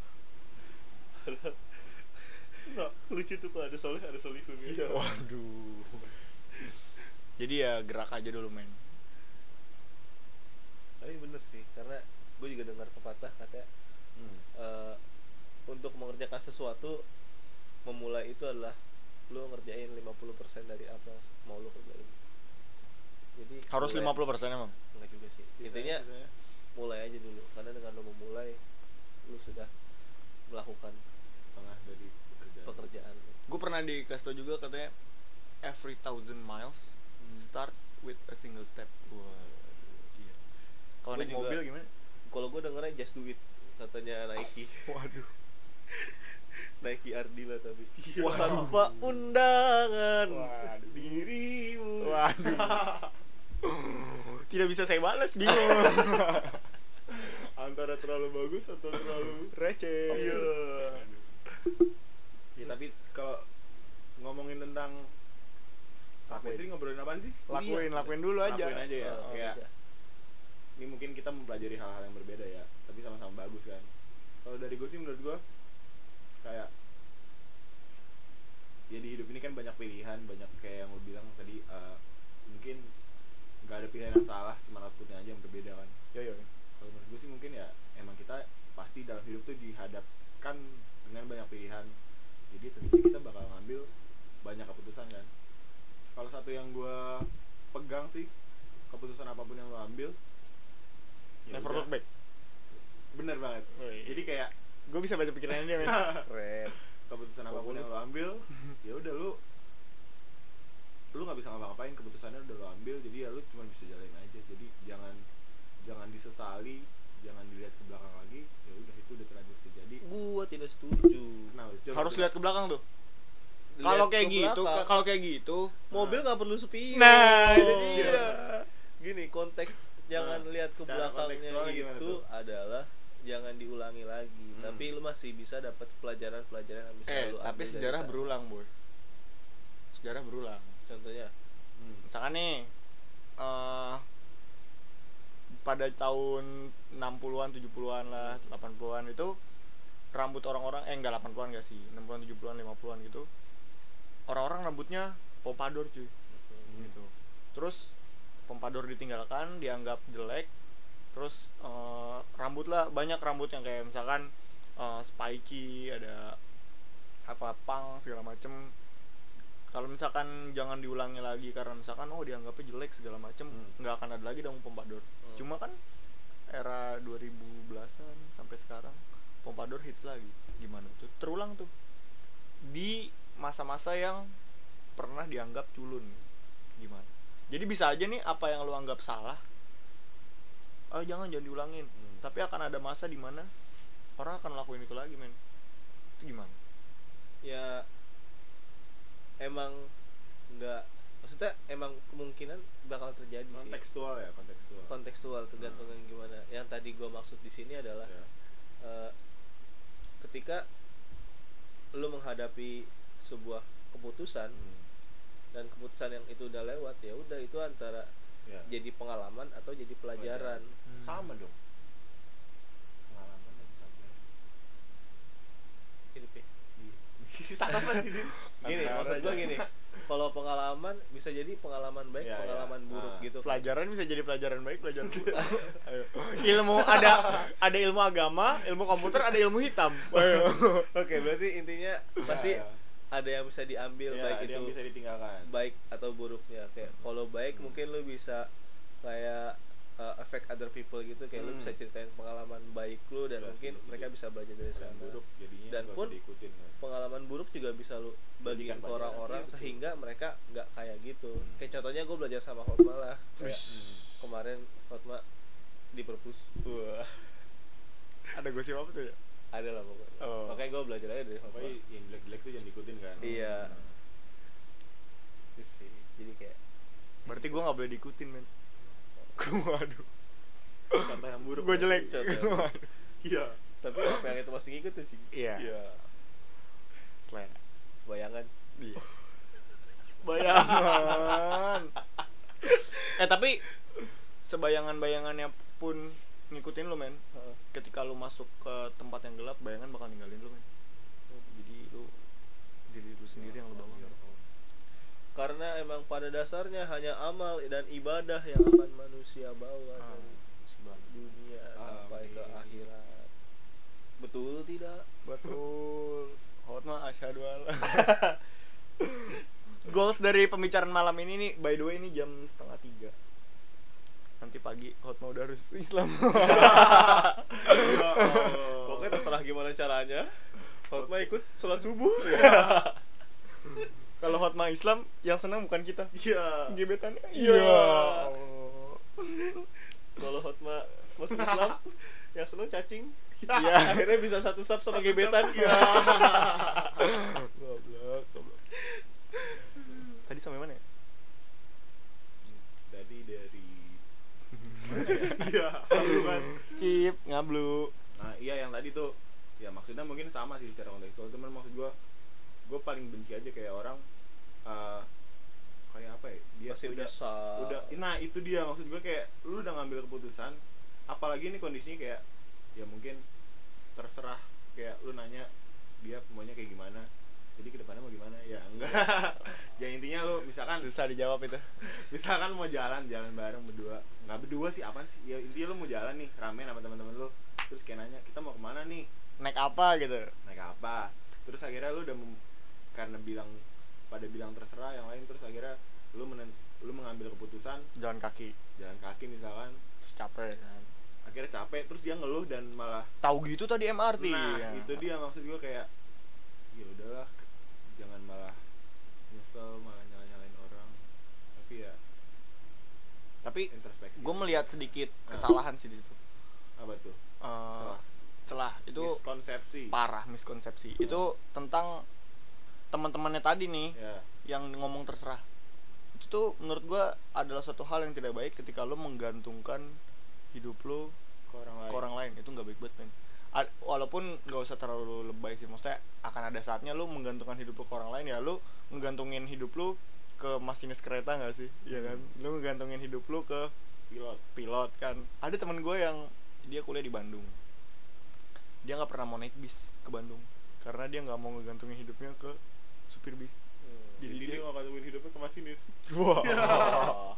Lucu tuh kalau ada soleh ada solihun ya. Iya. Waduh. Jadi ya gerak aja dulu men. Tapi bener sih, karena gue juga dengar pepatah katanya hmm. eh, untuk mengerjakan sesuatu memulai itu adalah lu ngerjain 50% dari apa yang mau lu kerjain. Jadi Harus mulai- 50% emang. enggak juga sih. Intinya Sisanya- mulai aja dulu karena dengan lu memulai lu sudah melakukan setengah dari pekerjaan. Gue pernah dikasih tau juga katanya every thousand miles Hmm. start with a single step. Wah, iya. Kalau naik juga- mobil gimana? Kalau gue dengernya just do it katanya Nike. Waduh. Nike Ardila tapi Waduh. tanpa undangan Waduh. dirimu Waduh. Tidak bisa saya balas, bingung. antara terlalu bagus atau terlalu Receh. Iya. Ya tapi kalau ngomongin tentang apa Lakuin. tadi ngobrolin apaan sih Lakuin, lakuin dulu aja. Lakuin aja ya, Oh, udah. ini mungkin kita mempelajari hal-hal yang berbeda ya tapi sama-sama bagus kan kalau dari gue sih menurut gue kayak ya di hidup ini kan banyak pilihan banyak kayak yang lo bilang tadi eh, mungkin nggak ada pilihan yang salah cuma outputnya aja yang berbeda kan Yo yo. kalau menurut gue sih mungkin ya emang kita pasti dalam hidup tuh dihadapkan dengan banyak pilihan jadi tentunya kita bakal ngambil banyak keputusan kan kalau satu yang gue pegang sih keputusan apa pun yang lo ambil ya Never udah. look back. bener banget Woi. jadi kayak Gue bisa baca pikirannya dia, men. keren keputusan apa pun yang lo ambil ya udah lu lu nggak bisa ngapa-ngapain keputusannya udah lo ambil jadi ya lu cuma bisa jalanin aja jadi jangan jangan disesali jangan dilihat ke belakang lagi ya udah itu udah terlanjur terjadi gua tidak setuju Coba Harus coba. lihat ke belakang tuh. Kalau kayak gitu, kalau kayak gitu, mobil nggak perlu spion Nah, itu dia. gini konteks jangan Nah, lihat ke belakangnya itu adalah jangan diulangi lagi Hmm. tapi lu masih bisa dapat pelajaran-pelajaran yang bisa Eh, lu tapi sejarah berulang, boy. Sejarah berulang. contohnya Hmm. Misalkan nih eh pada tahun 60-an, 70-an lah, 80-an itu rambut orang-orang eh enggak 80-an enggak sih, 60-an, 70-an, 50-an gitu. Orang-orang rambutnya pompadour cuy. gitu terus pompadour ditinggalkan dianggap jelek terus eh, rambut lah banyak rambut yang kayak misalkan eh, spiky ada apa pang segala macem kalau misalkan jangan diulangi lagi karena misalkan oh dianggapnya jelek segala macem Hmm. nggak akan ada lagi dong pompadour Hmm. cuma kan era 2010-an sampai sekarang pompadour hits lagi. Gimana tuh? Terulang tuh. Di masa-masa yang pernah dianggap culun. Gimana? Jadi bisa aja nih apa yang lu anggap salah oh jangan jangan diulangin. Hmm. tapi akan ada masa di mana orang akan lakuin itu lagi men. Itu gimana? Ya emang nggak maksudnya emang kemungkinan bakal terjadi sih. Kontekstual ya kontekstual. Kontekstual tergantung Hmm. yang gimana. Yang tadi gua maksud di sini adalah Ya. eh, ketika lu menghadapi sebuah keputusan Hmm. dan keputusan yang itu udah lewat ya udah itu antara Ya. jadi pengalaman atau jadi pelajaran Hmm. sama dong pengalaman dan pelajaran hidup ya. Iya. sama sih gini maksud gua aja. gini kalau pengalaman bisa jadi pengalaman baik Iya, iya. pengalaman buruk Ah. gitu kan. pelajaran bisa jadi pelajaran baik pelajaran buruk Ayo. ilmu ada ada ilmu agama ilmu komputer ada ilmu hitam Ayo. oke berarti intinya pasti Ya, ada yang bisa diambil ya, baik ada itu yang bisa ditinggalkan baik atau buruknya kayak kalau baik mungkin lu bisa kayak uh, affect other people gitu kayak lu Hmm. bisa ceritain pengalaman baik lu dan Ya, mungkin mereka bisa belajar dari sana buruk jadinya Dan pun- diikutin kan. pengalaman buruk juga bisa lu bagiin Jadikan ke orang-orang iya, betul. sehingga mereka nggak kayak gitu Hmm. kayak contohnya gue belajar sama Hotma lah kayak Hmm. kemarin Hotma di perpus wah ada gosip apa tuh ya ada lah pokoknya Oh. makanya gue belajar aja dari Hotma Pokoknya yang jelek-jelek tuh jangan diikutin kan Iya. Hmm. Sih jadi kayak berarti gue nggak boleh diikutin men waduh contoh yang buruk gue jelek buruk. Waduh. iya tapi apa yang itu masih ngikutin sih Iya. iya selera bayangan Iya. Bayangan. eh tapi sebayangan-bayangannya pun ngikutin lu men. Ketika lu masuk ke tempat yang gelap, bayangan bakal ninggalin lu men. Jadi lu diri lu sendiri yang lu bangun. Karena emang pada dasarnya hanya amal dan ibadah yang akan manusia bawa Ah, dari dunia sampai ke Amin. akhirat betul tidak Betul. Hotma asyhadu. Goals dari pembicaraan malam ini nih, by the way ini jam setengah tiga. Nanti pagi Hotma udah harus Islam. pokoknya terserah gimana caranya Hotma ikut sholat subuh Kalau Hotma Islam, yang senang bukan kita. iya Gebetannya. Iya. Allah. kalau Hotma masuk Islam yang seneng cacing Iya. akhirnya bisa satu sub sama gebetan Iya. Goblok, goblok. Tadi sampai mana ya? Tadi dari iya kan Skip, ngablu. nah iya yang tadi tuh ya maksudnya mungkin sama sih secara kontekstual cuman maksud gua gua paling benci aja kayak orang eh, kayak apa ya dia masih udah bisa udah nah itu dia maksud gua kayak lu udah ngambil keputusan apalagi ini kondisinya kayak ya mungkin terserah kayak lu nanya dia maunya kayak gimana jadi ke depannya mau gimana ya enggak. Ya intinya lu misalkan Susah dijawab itu. misalkan mau jalan jalan bareng berdua nggak berdua sih apaan sih? Ya intinya lu mau jalan nih rame sama teman-teman lu terus kayak nanya kita mau ke mana nih? Naik apa gitu? naik apa? Terus akhirnya lu udah mem- karena bilang pada bilang terserah yang lain terus akhirnya lu menen, lu mengambil keputusan Jalan kaki. jalan kaki misalkan Terus capek kan. akhirnya capek terus dia ngeluh dan malah Tahu gitu tadi MRT. nah Ya. itu dia maksud gua kayak ya udahlah jangan malah nyesel malah nyala nyalain orang tapi ya Tapi gue melihat sedikit Ah. kesalahan sih di situ. apa tuh Eh, celah celah itu miskonsepsi parah miskonsepsi. Itu tentang teman-temannya tadi nih ya yang ngomong terserah. Itu tuh menurut gua adalah suatu hal yang tidak baik ketika lo menggantungkan hidup lo ke orang lain. ke orang lain. Itu nggak baik banget men. A- walaupun nggak usah terlalu lebay sih maksudnya akan ada saatnya lu menggantungkan hidup lu ke orang lain ya lu menggantungin hidup lu ke masinis kereta nggak sih? Iya kan? Lu menggantungin hidup lu ke pilot. pilot kan? Ada teman gue yang dia kuliah di Bandung. Dia nggak pernah mau naik bis ke Bandung karena dia nggak mau ngegantungin hidupnya ke supir bis. Hmm, Jadi jadi, dia- nggak katuin hidupnya ke masinis. Wah.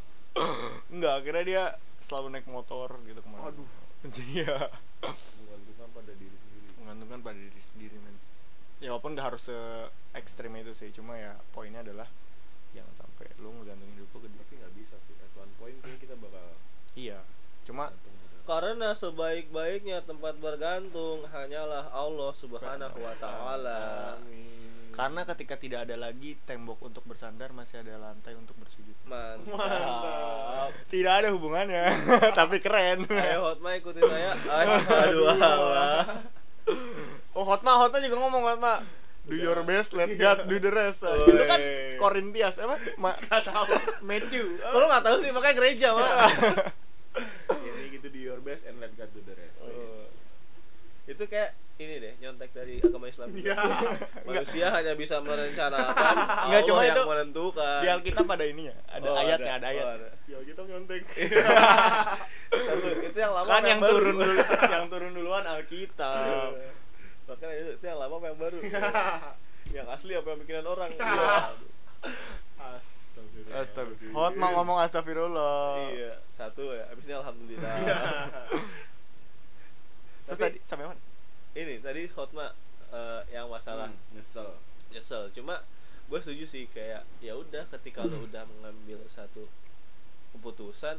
Nggak akhirnya dia selalu naik motor gitu ke mana Aduh. jadi ya menggantungkan pada diri sendiri. Menggantungkan pada diri sendiri men. Ya walaupun nggak harus se ekstrim itu sih cuma ya poinnya adalah jangan sampai lu ngegantungin hidup lu ke tapi nggak bisa sih at one point kita bakal iya cuma. Karena sebaik-baiknya tempat bergantung hanyalah Allah Subhanahu wa taala. Amin. Karena ketika tidak ada lagi tembok untuk bersandar masih ada lantai untuk bersujud Mantap. Mantap. tidak ada hubungannya tapi keren Ayo Hotma ikutin saya. Aduh Allah. oh Hotma Hotma juga ngomong Hotma do your best let God do the rest Woi. itu kan Korintias apa Ma Nggak tahu Matthew Kalau nggak tahu sih makanya gereja mah. ini gitu do your best and let God do the rest Oh. Itu kayak ini deh nyontek dari agama Islam. juga. Iya. Manusia hanya bisa merencanakan, Nggak, Allah cuma yang itu menentukan. di Alkitab ada ininya ada Oh, ayatnya ada, Oh, ayat ada. ya kita nyontek itu yang lama kan yang baru? turun dulu yang turun duluan Alkitab Makanya itu, itu yang lama apa yang baru? yang asli apa yang bikinan orang? Iya. Iya. Astagfirullah. Hot mah ngomong astagfirullah. iya satu ya abis ini alhamdulillah Terus Tapi- tadi sampai mana? Ini tadi Hotma eh, yang masalah. Hmm, nyesel. Nyesel. Cuma gue setuju sih kayak ya udah ketika lo udah mengambil satu keputusan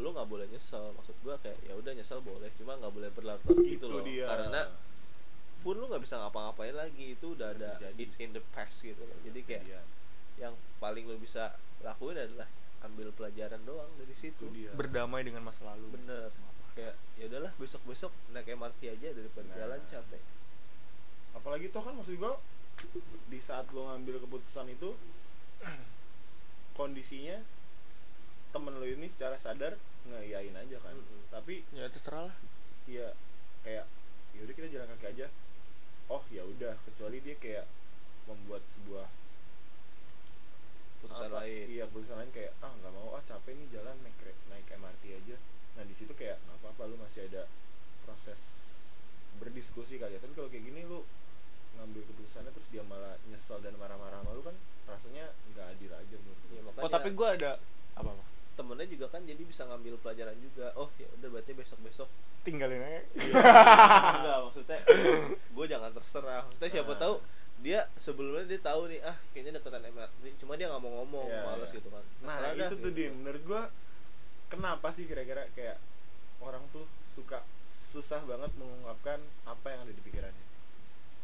lu nggak boleh nyesel. Maksud gue kayak ya udah nyesel boleh cuma nggak boleh berlarut-larut gitu itu loh. dia. Karena pun lu nggak bisa ngapa-ngapain lagi. Itu udah ada Terjadi. it's in the past gitu loh. Jadi kayak Iya, yang paling lu bisa lakuin adalah ambil pelajaran doang dari situ. Itu dia. Berdamai dengan masa lalu. bener kayak ya udahlah besok besok naik MRT aja daripada Nah. jalan capek apalagi toh kan maksud gua di saat lo ngambil keputusan itu kondisinya temen lo ini secara sadar ngeyain aja kan Mm-mm. tapi Ya terserah lah. ya kayak yaudah kita jalan kaki aja oh ya udah kecuali dia kayak membuat sebuah putusan apa, lain iya keputusan lain kayak ah nggak mau ah capek nih jalan naik naik MRT aja nah di situ kayak nggak apa-apa lu masih ada proses berdiskusi kali ya tapi kalau kayak gini lu ngambil keputusannya terus dia malah nyesel dan marah-marah sama lu kan rasanya nggak adil aja menurut Iya, gue makanya Oh tapi gue ada apa apa? temennya juga kan jadi bisa ngambil pelajaran juga oh ya udah berarti besok besok Tinggalin aja. enggak maksudnya gue jangan terserah maksudnya siapa Ah. tahu dia sebelumnya dia tahu nih ah kayaknya deketan MRT cuma dia nggak mau ngomong Iya, males iya. gitu kan nah dah, itu tuh gitu. dia menurut gua kenapa sih kira-kira kayak orang tuh suka susah banget mengungkapkan apa yang ada di pikirannya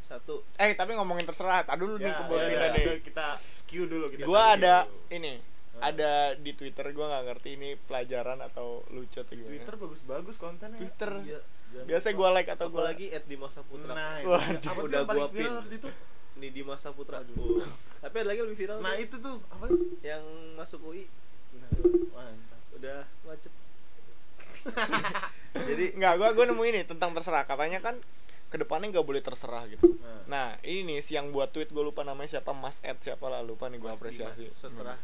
satu Eh tapi ngomongin terserah. Tadi dulu nih ya, kebun ya, pindah ya, deh. kita cue dulu kita Gua ada dulu. ini ada di Twitter gua nggak ngerti ini pelajaran atau lucu atau gimana. Twitter bagus-bagus kontennya Twitter. Iya. Jangan Biasanya lupa. gua like atau gua apalagi at di masa putra Nah, itu. Waduh. apa tuh Udah gua pin. itu? nih di masa putra Waduh. Uh. tapi ada lagi lebih viral Nah, tuh, itu tuh apa? yang masuk UI Nah, mantap. Udah macet jadi Nggak, gua gua nemu ini tentang terserah. Katanya kan ke depannya nggak boleh terserah gitu. Nah, Nah ini nih si yang buat tweet gue lupa namanya siapa Mas Ed siapa lah lupa nih gue Mas apresiasi. Dimas. setelah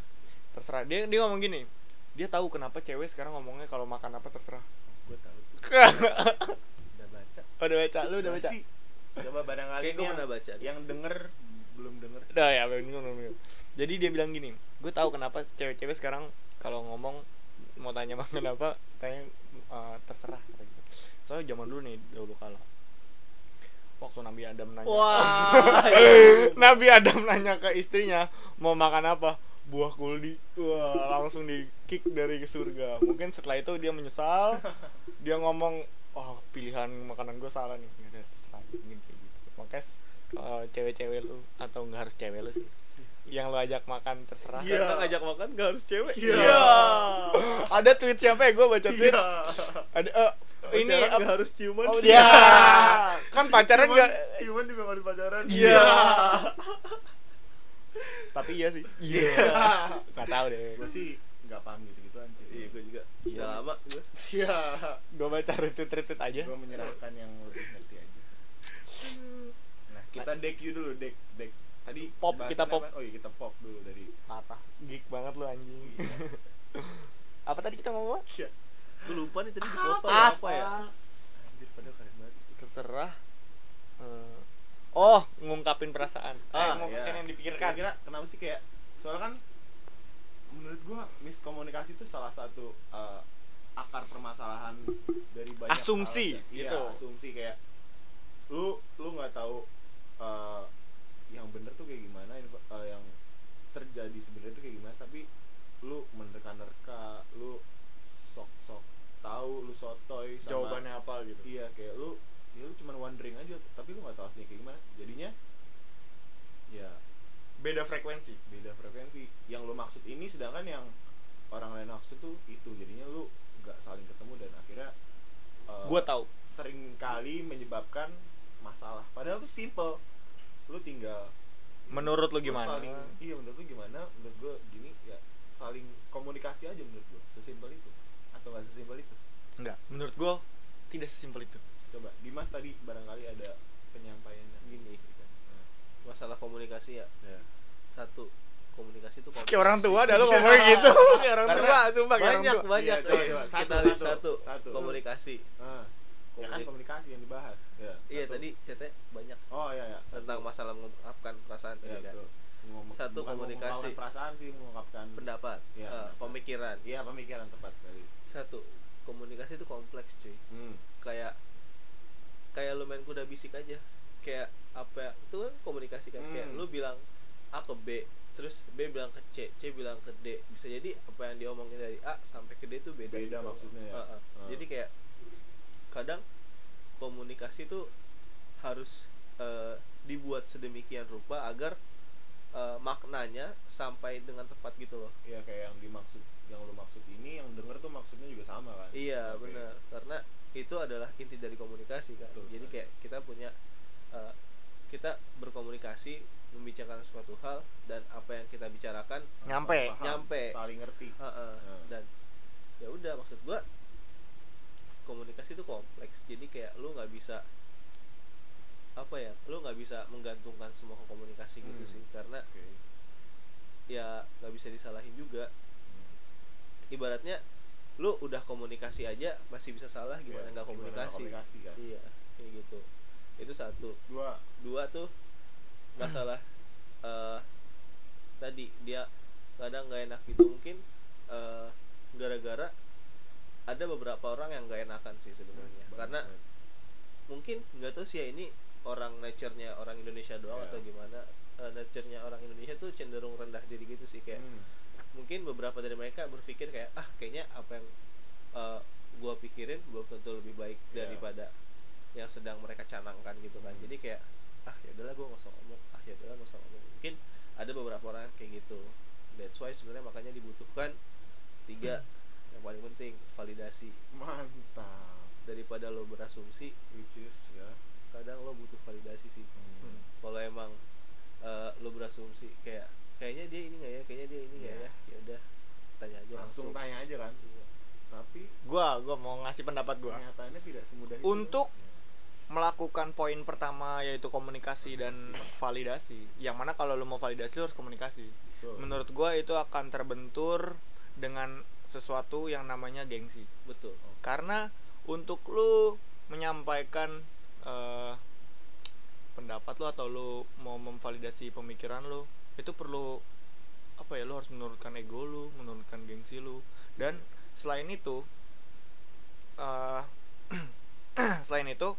Terserah dia dia ngomong gini. Dia tahu kenapa cewek sekarang ngomongnya kalau makan apa terserah. gue tahu. Udah baca. Oh, udah baca, lu udah baca. Masih. Coba barangkali yang, pernah baca. yang denger belum denger. Udah ya, belum belum. Jadi dia bilang gini, gue tahu kenapa cewek-cewek sekarang kalau ngomong mau tanya makan apa, tanya eh, terserah gitu. Soalnya zaman dulu nih dahulu kala waktu Nabi Adam nanya wah. Nabi Adam nanya ke istrinya mau makan apa? Buah kuldi. Wah langsung di kick dari surga. Mungkin setelah itu dia menyesal. Dia ngomong oh pilihan makanan gue salah nih. Ada terserah. Mungkin kayak gitu. Makanya eh, cewek-cewek lu atau nggak harus cewek lu sih yang lu ajak makan terserah Iya. Karena ngajak makan gak harus cewek Iya. ada tweet siapa ya gue baca tweet Iya. ada eh, ini Pacaran apa- nggak harus ciuman oh, sih. ya kan pacaran Cuman- gak Cuman juga harus pacaran. Iya. tapi iya sih Iya. nggak tahu deh Gue sih nggak paham gitu-gitu anjir. iya gue juga Iya udah lama gue Iya. gue baca retweet retweet aja Gue menyerahkan yang lebih ngerti aja. Nah, kita deck you dulu, deck deck. Tadi Pop, kita pop. apa? Oh iya, kita pop dulu dari patah geek banget lu anjing Iya. apa tadi kita ngomong Iya. gue lupa nih tadi di foto apa, apa ya Anjir, padahal keren banget itu. terserah Eh, oh ngungkapin perasaan Ah, eh, ngungkapin iya. yang dipikirkan Kira-kira kenapa sih kayak soalnya kan menurut gua miskomunikasi itu salah satu eh, akar permasalahan dari banyak Asumsi, hal. Iya, gitu. asumsi kayak lu lu nggak tahu eh, yang bener tuh kayak gimana info- eh, yang terjadi sebenarnya tuh kayak gimana tapi lu menerka-nerka lu sok-sok tahu lu sotoy sama jawabannya apa gitu. Iya kayak lu ya lu cuman wondering aja tapi lu nggak tahu aslinya kayak gimana. Jadinya ya beda frekuensi. Beda frekuensi. Yang lu maksud ini sedangkan yang orang lain maksud tuh itu. Jadinya lu nggak saling ketemu dan akhirnya eh, gue tahu. sering kali menyebabkan masalah. Padahal tuh simple lu tinggal menurut lu gimana? saling, iya menurut lu gimana? Menurut gua gini ya saling komunikasi aja menurut gua sesimpel itu. Atau nggak sesimpel itu? Enggak menurut gue tidak sesimpel itu. Coba Dimas tadi barangkali ada penyampaiannya Gini. Nah, masalah komunikasi ya. Ya. satu komunikasi itu kayak orang tua dah lu ngomongnya gitu. Kayak orang Karena tua sumpah banyak banyak Iya, coba, satu, satu. komunikasi. Ah, ya kan Komunik- komunikasi yang dibahas ya, iya satu. tadi chatnya banyak oh iya ya tentang masalah mengungkapkan perasaan ya, tadi kan. Ngom- Satu, komunikasi. perasaan sih mengungkapkan pendapat Iya, eh, pendapat. pemikiran iya pemikiran tepat sekali satu komunikasi itu kompleks cuy hmm. kayak kayak lu main kuda bisik aja kayak apa ya, itu kan komunikasi kan kayak Hmm. lu bilang A ke B terus B bilang ke C C bilang ke D bisa jadi apa yang diomongin dari A sampai ke D itu beda Beda gitu. maksudnya ya? Heeh. Hmm. jadi kayak kadang komunikasi tuh harus eh, dibuat sedemikian rupa agar eh, maknanya sampai dengan tepat gitu loh Iya kayak yang dimaksud yang lu maksud ini yang denger tuh maksudnya juga sama kan Iya Oke. benar karena itu adalah inti dari komunikasi kan. Betul Jadi kayak kita punya eh, kita berkomunikasi membicarakan suatu hal dan apa yang kita bicarakan Nyampe. Paham, Nyampe. saling ngerti heeh, Hmm. dan ya udah maksud gua komunikasi itu kompleks. Jadi kayak lu nggak bisa apa ya lu nggak bisa menggantungkan semua ke komunikasi gitu Hmm. sih karena Oke. ya nggak bisa disalahin juga Hmm. ibaratnya lu udah komunikasi aja masih bisa salah gimana Iya, nggak gimana komunikasi komunikasi kan iya kayak gitu itu satu dua dua tuh masalah eh tadi dia kadang nggak enak gitu mungkin eh, gara-gara ada beberapa orang yang nggak enakan sih sebenarnya Banget, karena banget. mungkin nggak tahu sih ya ini orang nature-nya orang Indonesia doang Iya. atau gimana Eh, nature-nya orang Indonesia tuh cenderung rendah diri gitu sih kayak Hmm. mungkin beberapa dari mereka berpikir kayak ah kayaknya apa yang uh, gua pikirin belum tentu lebih baik Iya. daripada yang sedang mereka canangkan gitu kan Hmm. jadi kayak ah ya udahlah gua nggak usah ngomong ah ya udahlah nggak usah ngomong mungkin ada beberapa orang kayak gitu that's why sebenarnya makanya dibutuhkan tiga yang paling penting validasi mantap daripada lo berasumsi which is ya kadang lo butuh validasi sih Hmm. kalau emang uh, lo berasumsi kayak kayaknya dia ini nggak ya kayaknya dia ini nggak Iya. ya ya udah tanya aja langsung tanya aja kan Iya. tapi Gua gua mau ngasih pendapat gua. kenyataannya tidak semudah itu Untuk melakukan poin pertama yaitu komunikasi dan validasi. Yang mana kalau lu mau validasi lu harus komunikasi. Betul. Menurut gua itu akan terbentur dengan sesuatu yang namanya gengsi. betul Karena untuk lu menyampaikan eh, pendapat lu atau lu mau memvalidasi pemikiran lu, itu perlu apa ya lu harus menurunkan ego lu, menurunkan gengsi lu. Dan selain itu eh selain itu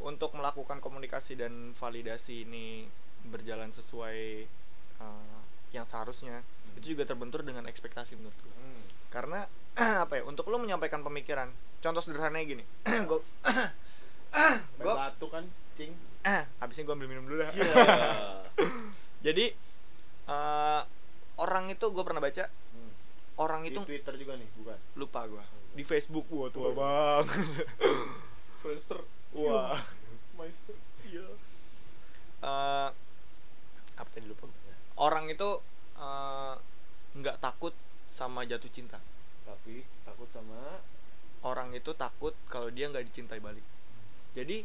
untuk melakukan komunikasi dan validasi ini berjalan sesuai eh, yang seharusnya itu juga terbentur dengan ekspektasi menurut gua Hmm. karena apa ya untuk lo menyampaikan pemikiran contoh sederhananya gini. Gue Main gue batu kan cing. Habisnya gue ambil minum dulu dah. Iya. jadi eh, orang itu gue pernah baca Hmm. orang di itu Twitter juga nih bukan? Lupa gue di Facebook. Wah tua Oh. bang. Friendster. Wah. MySpace iya. Eh, apa tadi lupa orang itu eh, nggak takut sama jatuh cinta. Tapi takut sama orang itu takut kalau dia nggak dicintai balik. Jadi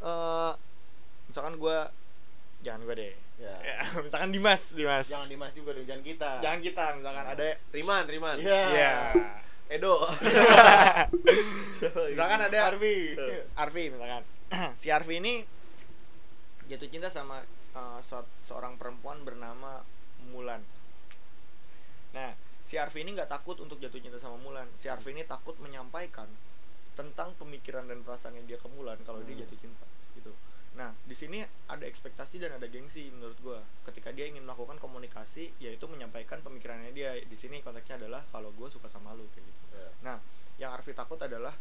eh misalkan gue jangan gue deh. Ya, Ya, misalkan Dimas Dimas. Jangan Dimas juga dong jangan kita. Jangan kita misalkan ada Riman Riman. Iya. Iya. Edo. Misalkan ada Arfi. Tuh. Arfi misalkan. Si Arfi ini jatuh cinta sama uh, se- seorang perempuan bernama Mulan. Nah si Arfi ini nggak takut untuk jatuh cinta sama Mulan. Si Arfi ini takut menyampaikan tentang pemikiran dan perasaan yang dia ke Mulan kalau dia Hmm. jatuh cinta gitu. Nah di sini ada ekspektasi dan ada gengsi menurut gua. Ketika dia ingin melakukan komunikasi yaitu menyampaikan pemikirannya dia. Di sini konteksnya adalah kalau gue suka sama lu kayak gitu. Ya. Nah, yang Arfi takut adalah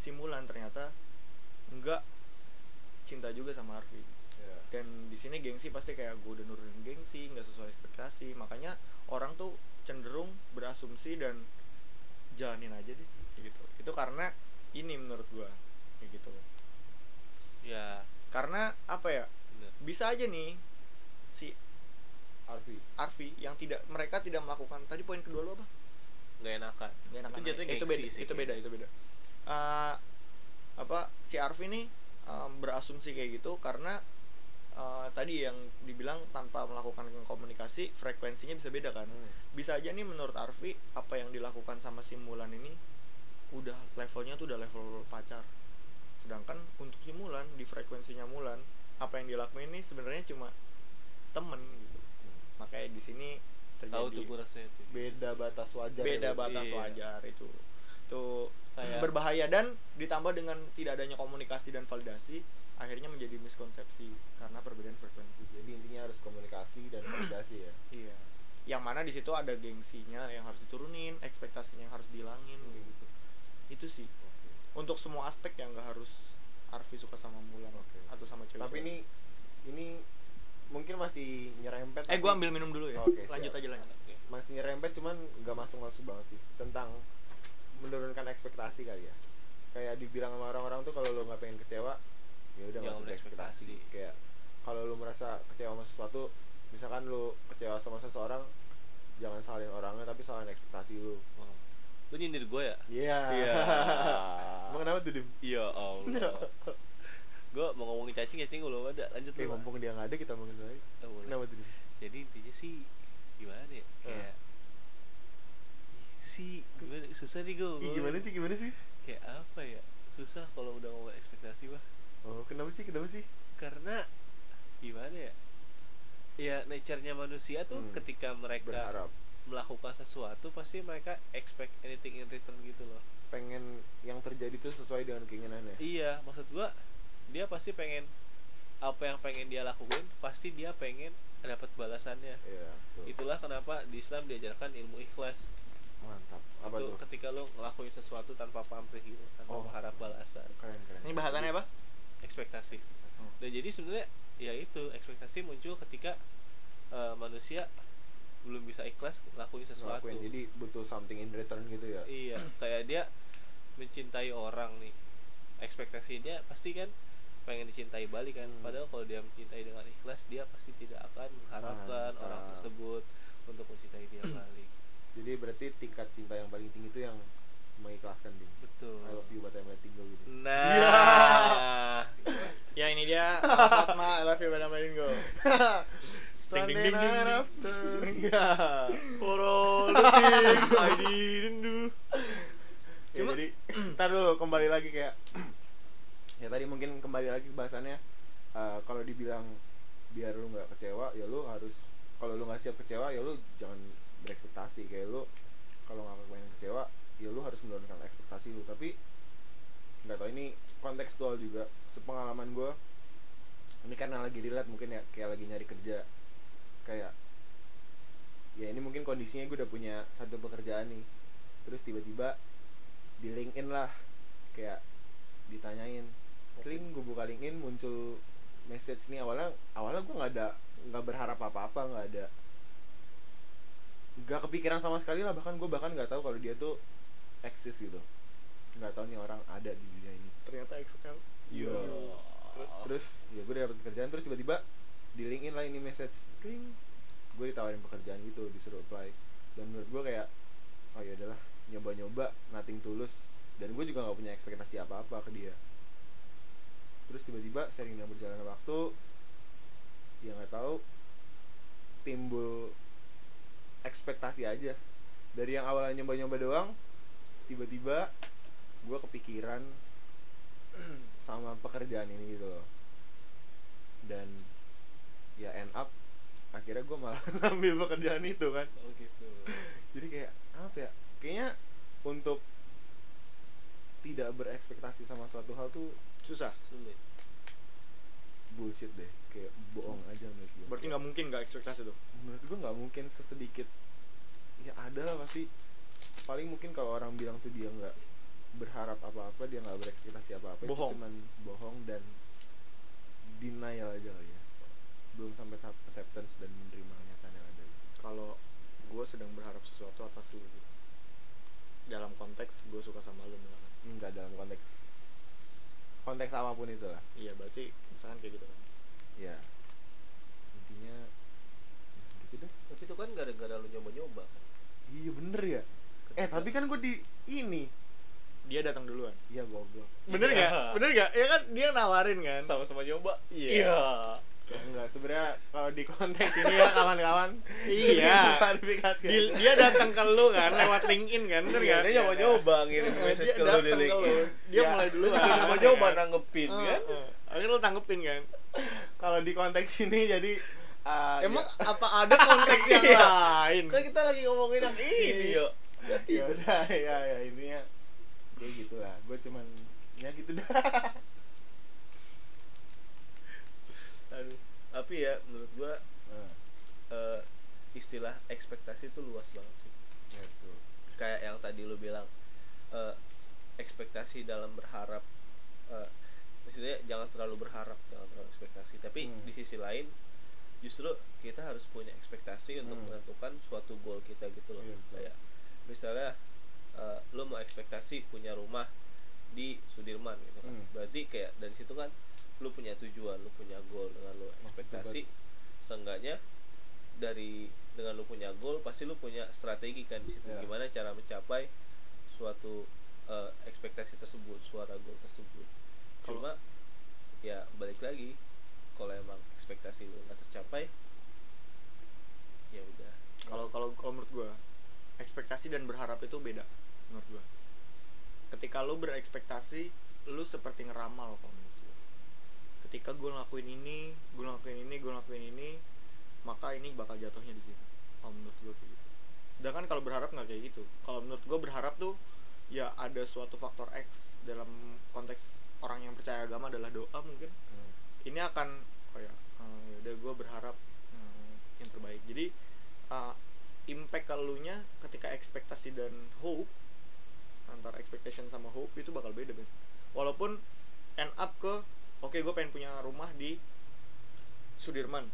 si Mulan. Ternyata nggak cinta juga sama Arfi. Ya. Dan di sini gengsi pasti kayak gue udah nurunin gengsi, nggak sesuai ekspektasi. Makanya orang tuh cenderung berasumsi dan jalanin aja deh, gitu. Itu karena ini menurut gua kayak gitu. ya Karena apa ya? bener. Bisa aja nih si Arfi Arfi yang tidak mereka tidak melakukan tadi poin kedua lo apa? nggak enakan Nggak enakan itu jatuhnya itu beda sih itu beda itu beda Eh, apa si Arfi nih em, berasumsi kayak gitu karena eh, tadi yang dibilang tanpa melakukan komunikasi frekuensinya bisa beda kan Hmm. bisa aja nih menurut Arfi apa yang dilakukan sama si Mulan ini udah levelnya tuh udah level pacar sedangkan untuk si Mulan di frekuensinya Mulan apa yang dilakuin ini sebenarnya cuma temen gitu makanya di sini tahu terjadi tuh gue rasanya tuh beda batas wajar ya, beda Bu? batas Iya. wajar itu itu Kayak- berbahaya dan ditambah dengan tidak adanya komunikasi dan validasi akhirnya menjadi miskonsepsi karena perbedaan frekuensi. Jadi intinya harus komunikasi dan validasi ya. Iya. Yang mana di situ ada gengsinya yang harus diturunin ekspektasinya yang harus dihilangin Hmm. kayak gitu. Itu sih. Untuk semua aspek yang nggak harus Arfi suka sama Mulan Oke. atau sama cewek tapi ini ini mungkin masih nyerempet eh gua ambil minum dulu ya. Oke, lanjut siap. aja lanjut. Oke. masih nyerempet cuman nggak masuk masuk banget sih. Tentang menurunkan ekspektasi kali ya. Kayak dibilang sama orang-orang tuh kalau lo nggak pengen kecewa ya udah nggak Jangan usah berekspektasi. kayak kalau lo merasa kecewa sama sesuatu misalkan lo kecewa sama seseorang jangan salin orangnya tapi salin ekspektasi lo Wow. lu nyindir gue ya? Iya. Iya. emang kenapa tuh dim? Iya allah. Gue mau ngomongin cacing cacing belum ada. Lanjut lu. Pak. mumpung dia nggak ada kita ngomongin lagi. Oh, boleh. kenapa tuh dim? Jadi intinya sih gimana ya kayak itu sih gimana? Susah nih gue gimana sih gimana sih? Kayak apa ya? Susah kalau udah ngomong ekspektasi mah oh kenapa sih? Kenapa sih? Karena gimana ya? Ya nature-nya manusia tuh Hmm. ketika mereka berharap. melakukan sesuatu pasti mereka expect anything in return gitu loh. Pengen yang terjadi tuh sesuai dengan keinginannya. Iya maksud gua dia pasti pengen apa yang pengen dia lakuin pasti dia pengen dapat balasannya. Iya betul. itulah kenapa di Islam diajarkan ilmu ikhlas. Mantap. Apa itu tuh? ketika lo ngelakuin sesuatu tanpa pamrih gitu tanpa Oh. mengharap balasan. Keren keren. Ini bahasannya apa ekspektasi. Dan jadi sebenarnya ya itu ekspektasi muncul ketika eh, manusia belum bisa ikhlas ngelakuin sesuatu. Ngelakuin, jadi butuh something in return gitu ya? Iya kayak dia mencintai orang nih. Ekspektasi dia pasti kan pengen dicintai balik kan. Hmm. padahal kalau dia mencintai dengan ikhlas dia pasti tidak akan mengharapkan Mantap. orang tersebut untuk mencintai dia balik. Jadi berarti tingkat cinta yang paling tinggi itu yang mengikhlaskan ding betul. I love you but I'm letting go gitu. Nah ya. Ini dia. Fatma I love you but I'm letting go. Sunday ding, ding, ding, night after. Ya for all the things I didn't do. Ya, Cuma- jadi ntar dulu kembali lagi kayak ya tadi mungkin kembali lagi ke bahasannya. Eh, kalau dibilang biar lu nggak kecewa ya lu harus kalau lu nggak siap kecewa ya lu jangan berekspektasi. Kayak lu kalau nggak pengen kecewa ya lu harus menurunkan ekspektasi lu. Tapi nggak tahu ini kontekstual juga sepengalaman gue ini karena lagi relate mungkin ya kayak lagi nyari kerja. Kayak ya ini mungkin kondisinya gue udah punya satu pekerjaan nih terus tiba-tiba di LinkedIn lah kayak ditanyain kling gue buka LinkedIn muncul message nih. Awalnya awalnya gue nggak ada nggak berharap apa-apa nggak ada nggak kepikiran sama sekali lah. Bahkan gue bahkan nggak tahu kalau dia tuh eksis gitu. Nggak tahu nih orang ada di dunia ini. Ternyata Excel. Iya. terus ya gue dapat pekerjaan terus tiba-tiba di LinkedIn lah ini message kling. Gue ditawarin pekerjaan gitu disuruh apply. Dan menurut gue kayak oh ya udahlah nyoba-nyoba nothing tulus. Dan gue juga nggak punya ekspektasi apa-apa ke dia. Terus tiba-tiba sering dengan berjalannya waktu ya nggak tahu timbul ekspektasi aja. Dari yang awalnya nyoba-nyoba doang tiba-tiba gue kepikiran sama pekerjaan ini gitu loh. Dan ya end up akhirnya gue malah ngambil pekerjaan itu kan. Oh gitu. Jadi kayak apa ya kayaknya untuk tidak berekspektasi sama suatu hal tuh susah. Sulit. Bullshit deh kayak bohong aja menurut gue berarti nggak mungkin nggak ekspektasi tuh? Menurut gue nggak mungkin sesedikit. Ya ada lah pasti paling mungkin kalau orang bilang tuh dia nggak berharap apa-apa dia nggak berekspektasi apa-apa Bohong. itu cuman bohong dan denial aja kali ya. Belum sampai tahap acceptance dan menerima kenyataan yang ada. Kalau gue sedang berharap sesuatu atas lu gitu. dalam konteks gue suka sama lu misalkan. Enggak dalam konteks konteks apa pun itu lah iya berarti misalkan kayak gitu kan. Ya intinya ya gitu deh. Tapi itu kan gara-gara lu nyoba-nyoba kan? Iya bener ya eh tapi kan gue di ini. Dia datang duluan. Iya goblok. Bener Iya. nggak bener nggak? Ya kan? Dia nawarin kan? Sama-sama nyoba. Iya. Ya, enggak sebenarnya kalau di konteks ini ya kawan-kawan. Iya. klarifikasi Di- dia datang ke lu kan lewat LinkedIn kan bener Iya, nggak? dia nyoba-nyoba ngirim message ke lu di LinkedIn. Dia Ya. mulai duluan. Dia nyoba-nyoba kan? nanggepin kan? Akhirnya lu tanggepin kan? Kalau di konteks ini jadi Ah, emang iya. apa ada konteks yang Iya. lain? Kan kita lagi ngomongin yang ini yo ya udah ya ya intinya kayak gitu lah gue cuman ya gitu dah. Aduh. tapi ya menurut gua Nah, eh, istilah ekspektasi itu luas banget sih. Ya tuh kayak yang tadi lu bilang eh, ekspektasi dalam berharap eh, maksudnya jangan terlalu berharap jangan terlalu ekspektasi. Tapi Hmm. di sisi lain justru kita harus punya ekspektasi untuk Hmm. menentukan suatu goal kita gitu loh. Iya, betul. kayak misalnya eh, lu mau ekspektasi punya rumah di Sudirman gitu kan. Hmm. berarti kayak dari situ kan lu punya tujuan lu punya goal dengan lu ekspektasi. seenggaknya dari dengan lu punya goal pasti lu punya strategi kan di situ. Iya. gimana cara mencapai suatu eh, ekspektasi tersebut suara goal tersebut. Kalau- cuma ya balik lagi kalau emang ekspektasi lu nggak tercapai ya udah. Kalau kalau kalau menurut gua ekspektasi dan berharap itu beda menurut gua. Ketika lu berekspektasi lu seperti ngeramal kalau menurut gua. Ketika gua ngelakuin ini gua ngelakuin ini gua ngelakuin ini maka ini bakal jatuhnya di situ. Kalau menurut gua kayak gitu. Sedangkan kalau berharap nggak kayak gitu. Kalau menurut gua berharap tuh ya ada suatu faktor X dalam konteks orang yang percaya agama adalah doa mungkin. Hmm. ini akan oh ya eh, ya udah gue berharap eh, yang terbaik. Jadi eh, impact kalunya ketika ekspektasi dan hope antara expectation sama hope itu bakal beda Ben. walaupun end up ke oke gue pengen punya rumah di Sudirman.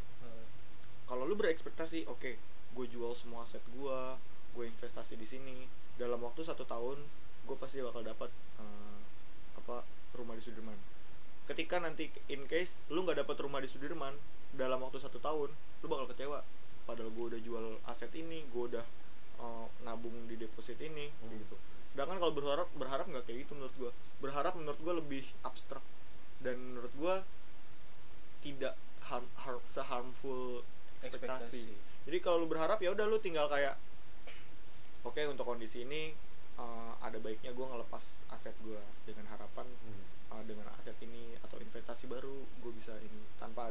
Kalau lu berekspektasi oke gue jual semua aset gue gue investasi di sini dalam waktu satu tahun gue pasti bakal dapat eh, apa rumah di Sudirman. Ketika nanti in case lu nggak dapat rumah di Sudirman dalam waktu satu tahun lu bakal kecewa padahal gue udah jual aset ini gue udah eh, nabung di deposit ini Hmm. gitu sedangkan kalau berharap berharap nggak kayak gitu menurut gue berharap menurut gue lebih abstrak dan menurut gue tidak harm, harm, seharmful ekspektasi. Jadi kalau lu berharap ya udah lu tinggal kayak oke untuk kondisi ini eh, ada baiknya gue ngelepas aset gue dengan harapan Hmm. eh, dengan aset ini atau investasi baru gue bisa ini tanpa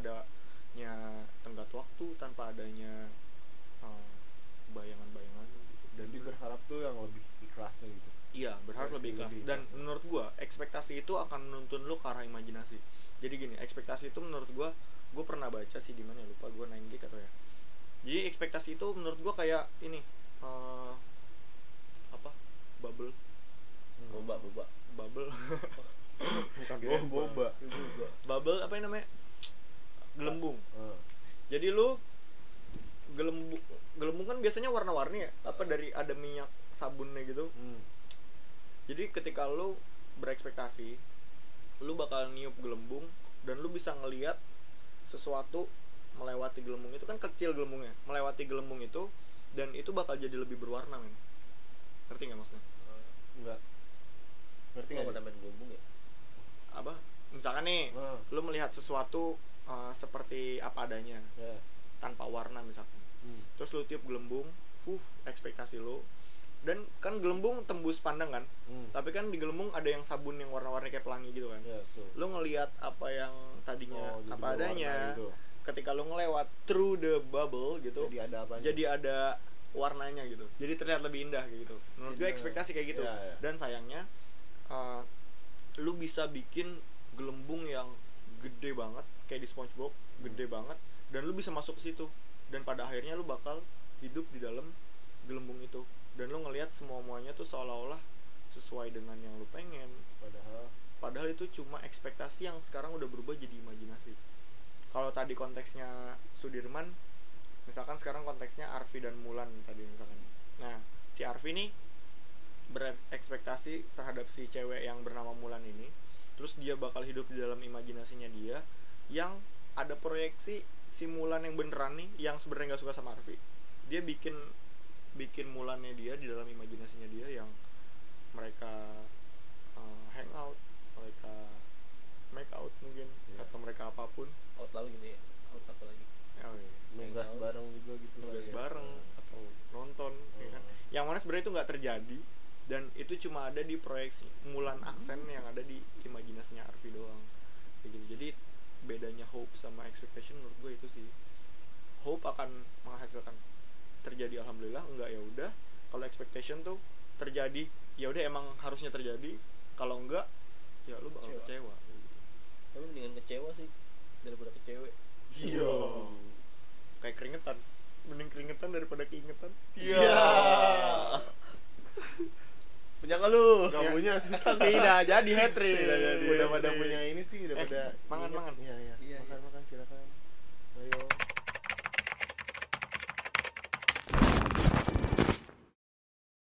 adanya tenggat waktu tanpa adanya eh, bayangan-bayangan gitu. jadi berharap tuh yang lebih ikhlasnya gitu Iya, berharap lebih ikhlas. lebih Dan menurut gua, ekspektasi itu akan menuntun lu ke arah imajinasi. Jadi gini, ekspektasi itu menurut gua, gua pernah baca sih di mana ya, lupa gua 9 gig atau ya. Jadi ekspektasi itu menurut gua kayak ini eh apa? Bubble, boba boba bubble. Bukan oh boba boba Bubble apa yang namanya? Gelembung. Eh, Jadi lu gelembung gelembung kan biasanya warna-warni ya. Apa dari ada minyak sabunnya gitu. hmm. Jadi ketika lu berekspektasi, lu bakal niup gelembung dan lu bisa ngeliat sesuatu melewati gelembung itu kan kecil gelembungnya, melewati gelembung itu dan itu bakal jadi lebih berwarna men. Ngerti nggak maksudnya? enggak ngerti nggak pernah main gelembung ya Apa? Misalkan nih, Eh, lu melihat sesuatu uh, seperti apa adanya ya. tanpa warna misalkan. Hmm. Terus lu tiup gelembung, uh, ekspektasi lu dan kan gelembung tembus pandang kan Hmm. tapi kan di gelembung ada yang sabun yang warna-warni kayak pelangi gitu kan ya tuh lu ngelihat apa yang tadinya Oh, apa adanya gitu. ketika lu ngelewat through the bubble gitu jadi ada apa jadi ada warnanya gitu jadi terlihat lebih indah kayak gitu menurut gue ekspektasi kayak gitu Iya, iya. dan sayangnya uh, lu bisa bikin gelembung yang gede banget kayak di SpongeBob gede Hmm. banget. Dan lu bisa masuk ke situ. Dan pada akhirnya lu bakal hidup di dalam gelembung itu. Dan lu ngelihat semua muanya tuh seolah-olah sesuai dengan yang lu pengen. Padahal padahal itu cuma ekspektasi yang sekarang udah berubah jadi imajinasi. Kalau tadi konteksnya Sudirman misalkan sekarang konteksnya Arfi dan Mulan tadi misalkan. Nah si Arfi nih berekspektasi terhadap si cewek yang bernama Mulan ini. Terus dia bakal hidup di dalam imajinasinya dia yang ada proyeksi si Mulan yang beneran nih yang sebenarnya nggak suka sama Arfi dia bikin bikin Mulannya dia di dalam imajinasinya dia yang mereka uh, hangout mereka make out mungkin Iya. atau mereka apa pun out lalu gini ya out apa lagi oh, iya. nugas bareng juga gitu kali ya. bareng atau nonton ya kan Hmm. yang mana sebenarnya itu nggak terjadi dan itu cuma ada di proyeksi mulan aksen yang ada di imajinasinya Arfi doang Kayak gitu. jadi bedanya hope sama expectation menurut gue itu sih. Misalkan terjadi alhamdulillah enggak ya udah. Kalau expectation tuh terjadi ya udah emang harusnya terjadi. Kalau enggak ya lu bakal Kecewa. kecewa. Tapi mendingan kecewa sih daripada kecewe iya. Kayak keringetan. Mending keringetan daripada keingetan. Iya. Punya nggak lu Gak Ya. punya susah tidak jadi hat trick. Udah pada punya ini sih, udah Eh, pada mangan, mangan. Iya, iya.